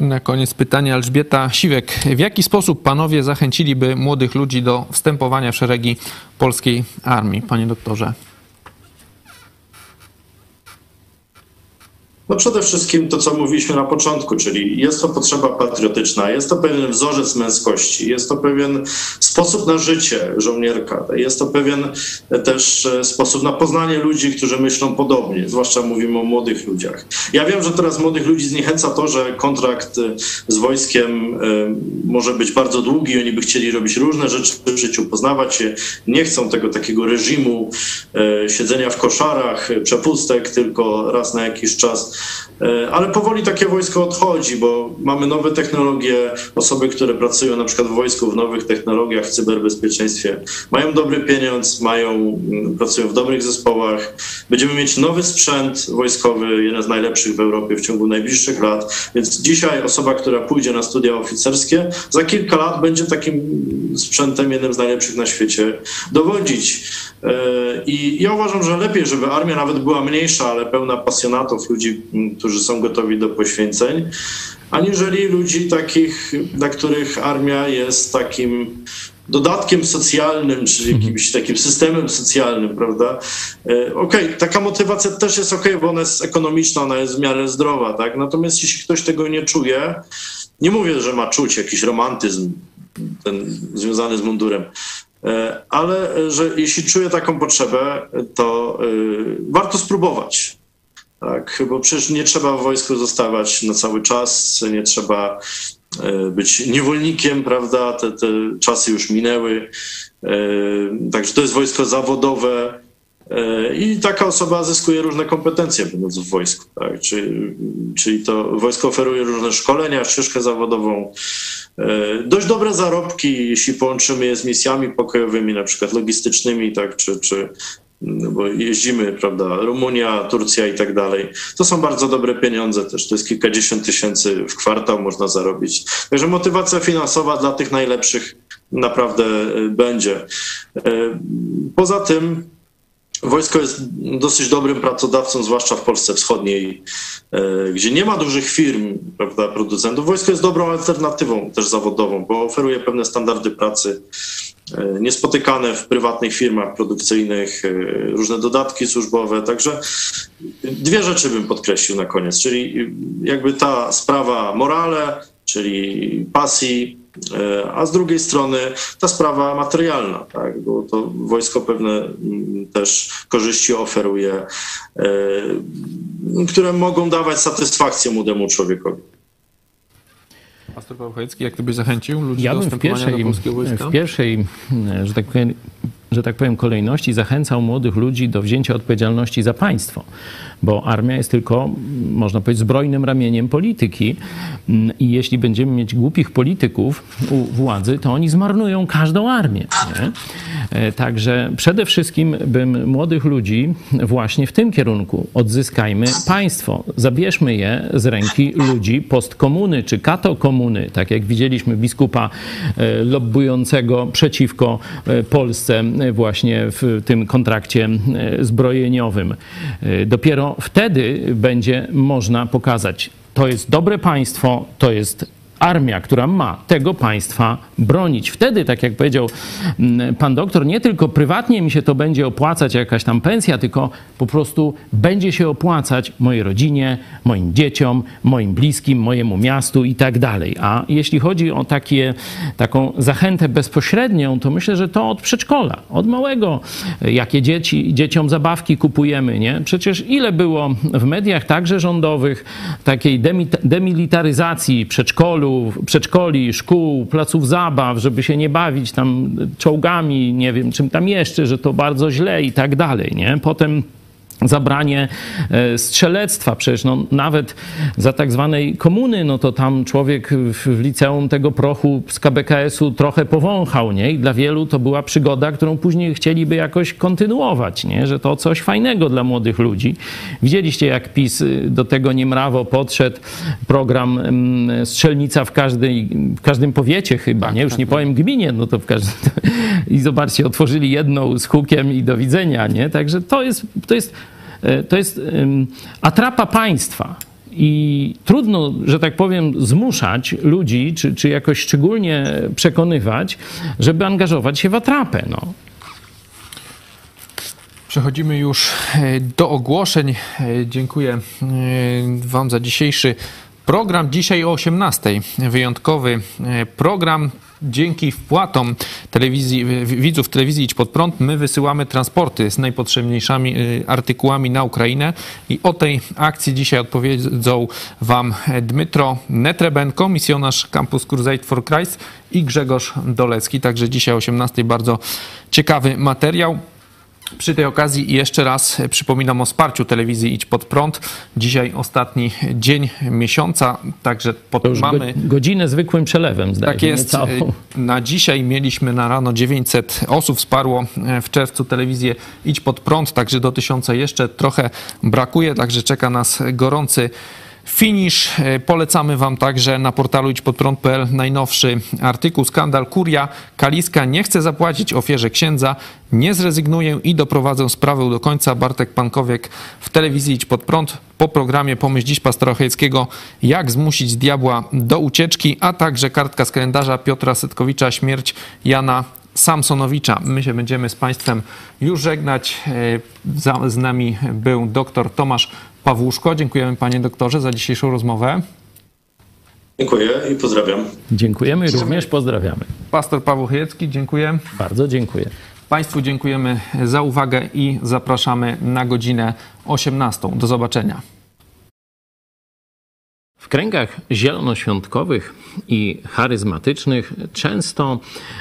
Speaker 1: Na koniec pytanie Elżbieta Siwek. W jaki sposób panowie zachęciliby młodych ludzi do wstępowania w szeregi polskiej armii, panie doktorze?
Speaker 3: No przede wszystkim to, co mówiliśmy na początku, czyli jest to potrzeba patriotyczna, jest to pewien wzorzec męskości, jest to pewien sposób na życie żołnierka, jest to pewien też e, sposób na poznanie ludzi, którzy myślą podobnie, zwłaszcza mówimy o młodych ludziach. Ja wiem, że teraz młodych ludzi zniechęca to, że kontrakt e, z wojskiem e, może być bardzo długi, oni by chcieli robić różne rzeczy w życiu, poznawać się, nie chcą tego takiego reżimu siedzenia w koszarach, przepustek tylko raz na jakiś czas. E, Ale powoli takie wojsko odchodzi, bo mamy nowe technologie. Osoby, które pracują na przykład w wojsku, w nowych technologiach, w cyberbezpieczeństwie, mają dobry pieniądz, mają, mm, pracują w dobrych zespołach. Będziemy mieć nowy sprzęt wojskowy, jeden z najlepszych w Europie w ciągu najbliższych lat. Więc dzisiaj osoba, która pójdzie na studia oficerskie, za kilka lat będzie takim sprzętem, jednym z najlepszych na świecie, dowodzić. E, I ja uważam, że lepiej, żeby armia nawet była mniejsza, ale pełna pasjonatów, ludzi, którzy są gotowi do poświęceń, aniżeli ludzi takich, dla których armia jest takim dodatkiem socjalnym, czy jakimś takim systemem socjalnym, prawda? E, Okej, taka motywacja też jest okej, bo ona jest ekonomiczna, ona jest w miarę zdrowa, tak? Natomiast jeśli ktoś tego nie czuje, nie mówię, że ma czuć jakiś romantyzm ten związany z mundurem, E, ale e, że jeśli czuje taką potrzebę, to warto spróbować. Tak, bo przecież nie trzeba w wojsku zostawać na cały czas, nie trzeba e, być niewolnikiem, prawda? Te, te czasy już minęły. E, Także to jest wojsko zawodowe. E, I taka osoba zyskuje różne kompetencje, będąc w wojsku. Tak? Czyli, czyli to wojsko oferuje różne szkolenia, ścieżkę zawodową, dość dobre zarobki, jeśli połączymy je z misjami pokojowymi, na przykład logistycznymi, tak? czy, czy no bo jeździmy, prawda, Rumunia, Turcja i tak dalej. To są bardzo dobre pieniądze też, to jest kilkadziesiąt tysięcy w kwartał można zarobić. Także motywacja finansowa dla tych najlepszych naprawdę e, będzie. E, Poza tym Wojsko jest dosyć dobrym pracodawcą, zwłaszcza w Polsce Wschodniej, e, gdzie nie ma dużych firm, prawda, producentów. Wojsko jest dobrą alternatywą też zawodową, bo oferuje pewne standardy pracy niespotykane w prywatnych firmach produkcyjnych, e, różne dodatki służbowe. Także dwie rzeczy bym podkreślił na koniec, czyli jakby ta sprawa morale, czyli pasji, e, a z drugiej strony ta sprawa materialna, tak? bo to wojsko pewne mm, też korzyści oferuje, e, które mogą dawać satysfakcję młodemu człowiekowi.
Speaker 1: Pastor Paweł Chojecki, jak ty byś zachęcił ludzi
Speaker 4: Ja
Speaker 1: do
Speaker 4: bym w pierwszej, w pierwszej że, tak powiem, że tak powiem, kolejności zachęcał młodych ludzi do wzięcia odpowiedzialności za państwo. Bo armia jest tylko, można powiedzieć, zbrojnym ramieniem polityki. I jeśli będziemy mieć głupich polityków u władzy, to oni zmarnują każdą armię. Nie? E, także przede wszystkim bym młodych ludzi właśnie w tym kierunku odzyskajmy państwo. Zabierzmy je z ręki ludzi postkomuny czy katokomuny, tak jak widzieliśmy biskupa e, lobbującego przeciwko e, Polsce właśnie w tym kontrakcie zbrojeniowym. Dopiero wtedy będzie można pokazać, to jest dobre państwo, to jest armia, która ma tego państwa bronić. Wtedy, tak jak powiedział mm, pan doktor, nie tylko prywatnie mi się to będzie opłacać, jakaś tam pensja, tylko po prostu będzie się opłacać mojej rodzinie, moim dzieciom, moim bliskim, mojemu miastu i tak dalej. A jeśli chodzi o takie, taką zachętę bezpośrednią, to myślę, że to od przedszkola, od małego, jakie dzieci, dzieciom zabawki kupujemy, nie? Przecież ile było w mediach, także rządowych, takiej demilitaryzacji przedszkolu, przedszkoli, szkół, placów zabaw, żeby się nie bawić tam czołgami, nie wiem czym tam jeszcze, że to bardzo źle i tak dalej, nie? Potem zabranie e, strzelectwa. Przecież no, nawet za tak zwanej komuny, no to tam człowiek w liceum tego prochu z KBKS-u trochę powąchał, nie? I dla wielu to była przygoda, którą później chcieliby jakoś kontynuować, nie? Że to coś fajnego dla młodych ludzi. Widzieliście, jak PiS y, do tego niemrawo podszedł. Program mm, Strzelnica w, każdej, w każdym powiecie chyba, nie? Już tak, nie tak. powiem gminie, no to w każdym... I zobaczcie, otworzyli jedną z hukiem i do widzenia, nie? Także to jest, to jest to jest atrapa państwa. I trudno, że tak powiem, zmuszać ludzi, czy, czy jakoś szczególnie przekonywać, żeby angażować się w atrapę. No.
Speaker 1: Przechodzimy już e, do ogłoszeń. E, dziękuję Wam za dzisiejszy program. Dzisiaj o 18. Wyjątkowy program dzięki wpłatom telewizji, widzów telewizji Idź Pod Prąd my wysyłamy transporty z najpotrzebniejszymi y, artykułami na Ukrainę i o tej akcji dzisiaj odpowiedzą Wam Dmytro Netrebenko, misjonarz Campus Crusade for Christ i Grzegorz Dolecki. Także dzisiaj o 18 bardzo ciekawy materiał. Przy tej okazji jeszcze raz przypominam o wsparciu telewizji Idź Pod Prąd. Dzisiaj ostatni dzień miesiąca, także pod,
Speaker 4: to już mamy... godzinę zwykłym przelewem, zdaje
Speaker 1: Tak jest. Na dzisiaj mieliśmy na rano 900 osób wsparło w czerwcu telewizję Idź Pod Prąd, także do tysiąca jeszcze trochę brakuje, także czeka nas gorący Finish. E, polecamy Wam także na portalu idźpodprąd.pl najnowszy artykuł. Skandal Kuria. Kaliska nie chce zapłacić ofierze księdza. Nie zrezygnuję i doprowadzę sprawę do końca. Bartek Pankowiek w telewizji Idź Pod Prąd po programie Pomyśl Dziś Pastora Chojeckiego Jak zmusić diabła do ucieczki, a także kartka z kalendarza Piotra Setkowicza Śmierć Jana Samsonowicza. My się będziemy z Państwem już żegnać. E, z nami był dr Tomasz Pawłuszko. Dziękujemy panie doktorze za dzisiejszą rozmowę.
Speaker 3: Dziękuję i pozdrawiam.
Speaker 4: Dziękujemy również pozdrawiamy.
Speaker 1: Pastor Paweł Chojecki, dziękuję.
Speaker 4: Bardzo dziękuję.
Speaker 1: Państwu dziękujemy za uwagę i zapraszamy na godzinę 18. Do zobaczenia.
Speaker 4: W kręgach zielonoświątkowych i charyzmatycznych często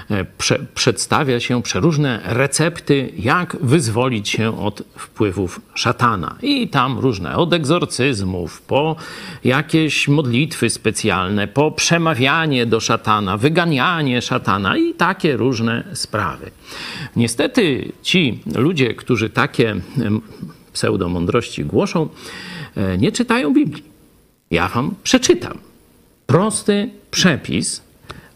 Speaker 4: e, prze przedstawia się przeróżne recepty, jak wyzwolić się od wpływów szatana. I tam różne, od egzorcyzmów, po jakieś modlitwy specjalne, po przemawianie do szatana, wyganianie szatana i takie różne sprawy. Niestety ci ludzie, którzy takie pseudomądrości głoszą, e, nie czytają Biblii ja wam przeczytam. Prosty przepis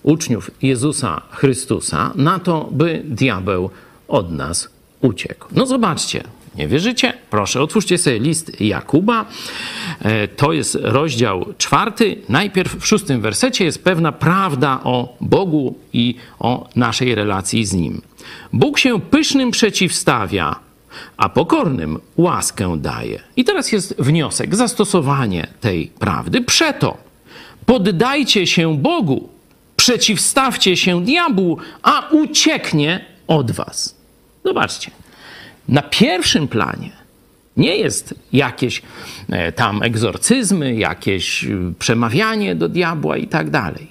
Speaker 4: uczniów Jezusa Chrystusa na to, by diabeł od nas uciekł. No zobaczcie, nie wierzycie? Proszę, otwórzcie sobie list Jakuba. E, to jest rozdział czwarty. Najpierw w szóstym wersecie jest pewna prawda o Bogu i o naszej relacji z Nim. Bóg się pysznym przeciwstawia, a pokornym łaskę daje. I teraz jest wniosek, zastosowanie tej prawdy. Przeto poddajcie się Bogu, przeciwstawcie się diabłu, a ucieknie od was. Zobaczcie, na pierwszym planie nie jest jakieś e, tam egzorcyzmy, jakieś e, przemawianie do diabła i tak dalej.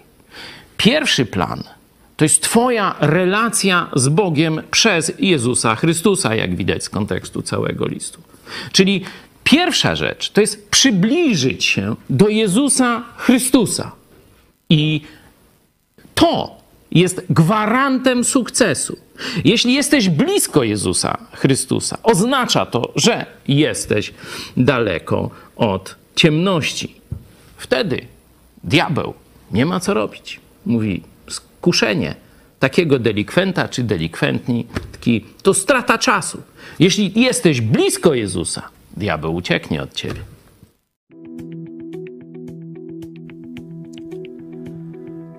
Speaker 4: Pierwszy plan – to jest Twoja relacja z Bogiem przez Jezusa Chrystusa, jak widać z kontekstu całego listu. Czyli Pierwsza rzecz to jest przybliżyć się do Jezusa Chrystusa. I to jest gwarantem sukcesu. Jeśli jesteś blisko Jezusa Chrystusa, oznacza to, że jesteś daleko od ciemności. Wtedy diabeł nie ma co robić. Mówi, skuszenie takiego delikwenta czy delikwentki to strata czasu. Jeśli jesteś blisko Jezusa, diabeł ucieknie od ciebie.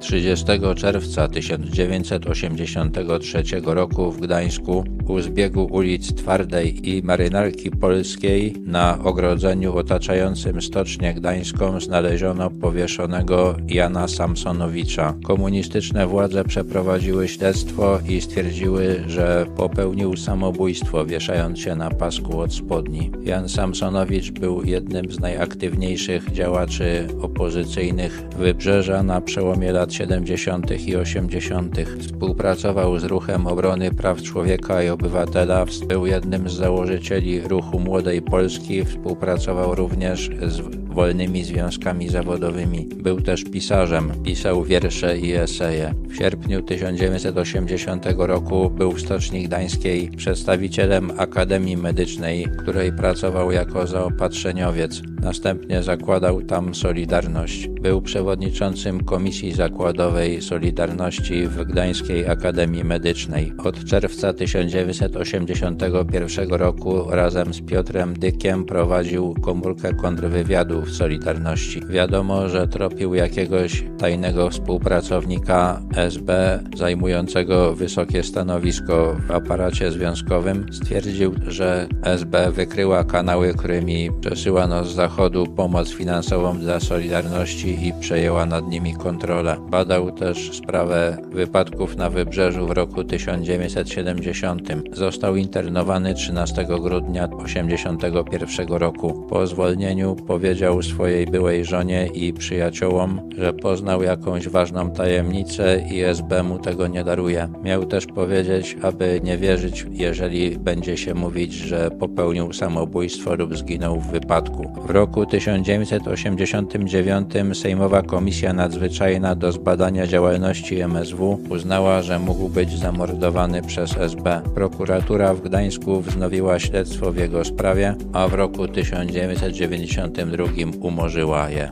Speaker 5: 30 czerwca 1983 roku w Gdańsku u zbiegu ulic Twardej i Marynarki Polskiej na ogrodzeniu otaczającym Stocznię Gdańską znaleziono powieszonego Jana Samsonowicza. Komunistyczne władze przeprowadziły śledztwo i stwierdziły, że popełnił samobójstwo wieszając się na pasku od spodni. Jan Samsonowicz był jednym z najaktywniejszych działaczy opozycyjnych Wybrzeża na przełomie lat 70. i 80. Współpracował z Ruchem Obrony Praw Człowieka i Obywatela, był jednym z założycieli Ruchu Młodej Polski, współpracował również z wolnymi związkami zawodowymi. Był też pisarzem, pisał wiersze i eseje. W sierpniu 1980 roku był w Stoczni Gdańskiej przedstawicielem Akademii Medycznej, której pracował jako zaopatrzeniowiec. Następnie zakładał tam Solidarność. Był przewodniczącym Komisji Zakładowej Solidarności w Gdańskiej Akademii Medycznej. Od czerwca 1981 roku razem z Piotrem Dykiem prowadził komórkę kontrwywiadu w Solidarności. Wiadomo, że tropił jakiegoś tajnego współpracownika SB zajmującego wysokie stanowisko w aparacie związkowym. Stwierdził, że SB wykryła kanały, którymi przesyłano z zachodu pomoc finansową dla Solidarności i przejęła nad nimi kontrolę. Badał też sprawę wypadków na wybrzeżu w roku 1970. Został internowany 13 grudnia 1981 roku. Po zwolnieniu powiedział swojej byłej żonie i przyjaciołom, że poznał jakąś ważną tajemnicę i SB mu tego nie daruje. Miał też powiedzieć, aby nie wierzyć, jeżeli będzie się mówić, że popełnił samobójstwo lub zginął w wypadku. W roku 1989 Sejmowa Komisja Nadzwyczajna do zbadania działalności MSW uznała, że mógł być zamordowany przez SB. Prokuratura w Gdańsku wznowiła śledztwo w jego sprawie, a w roku 1992 umorzyła je.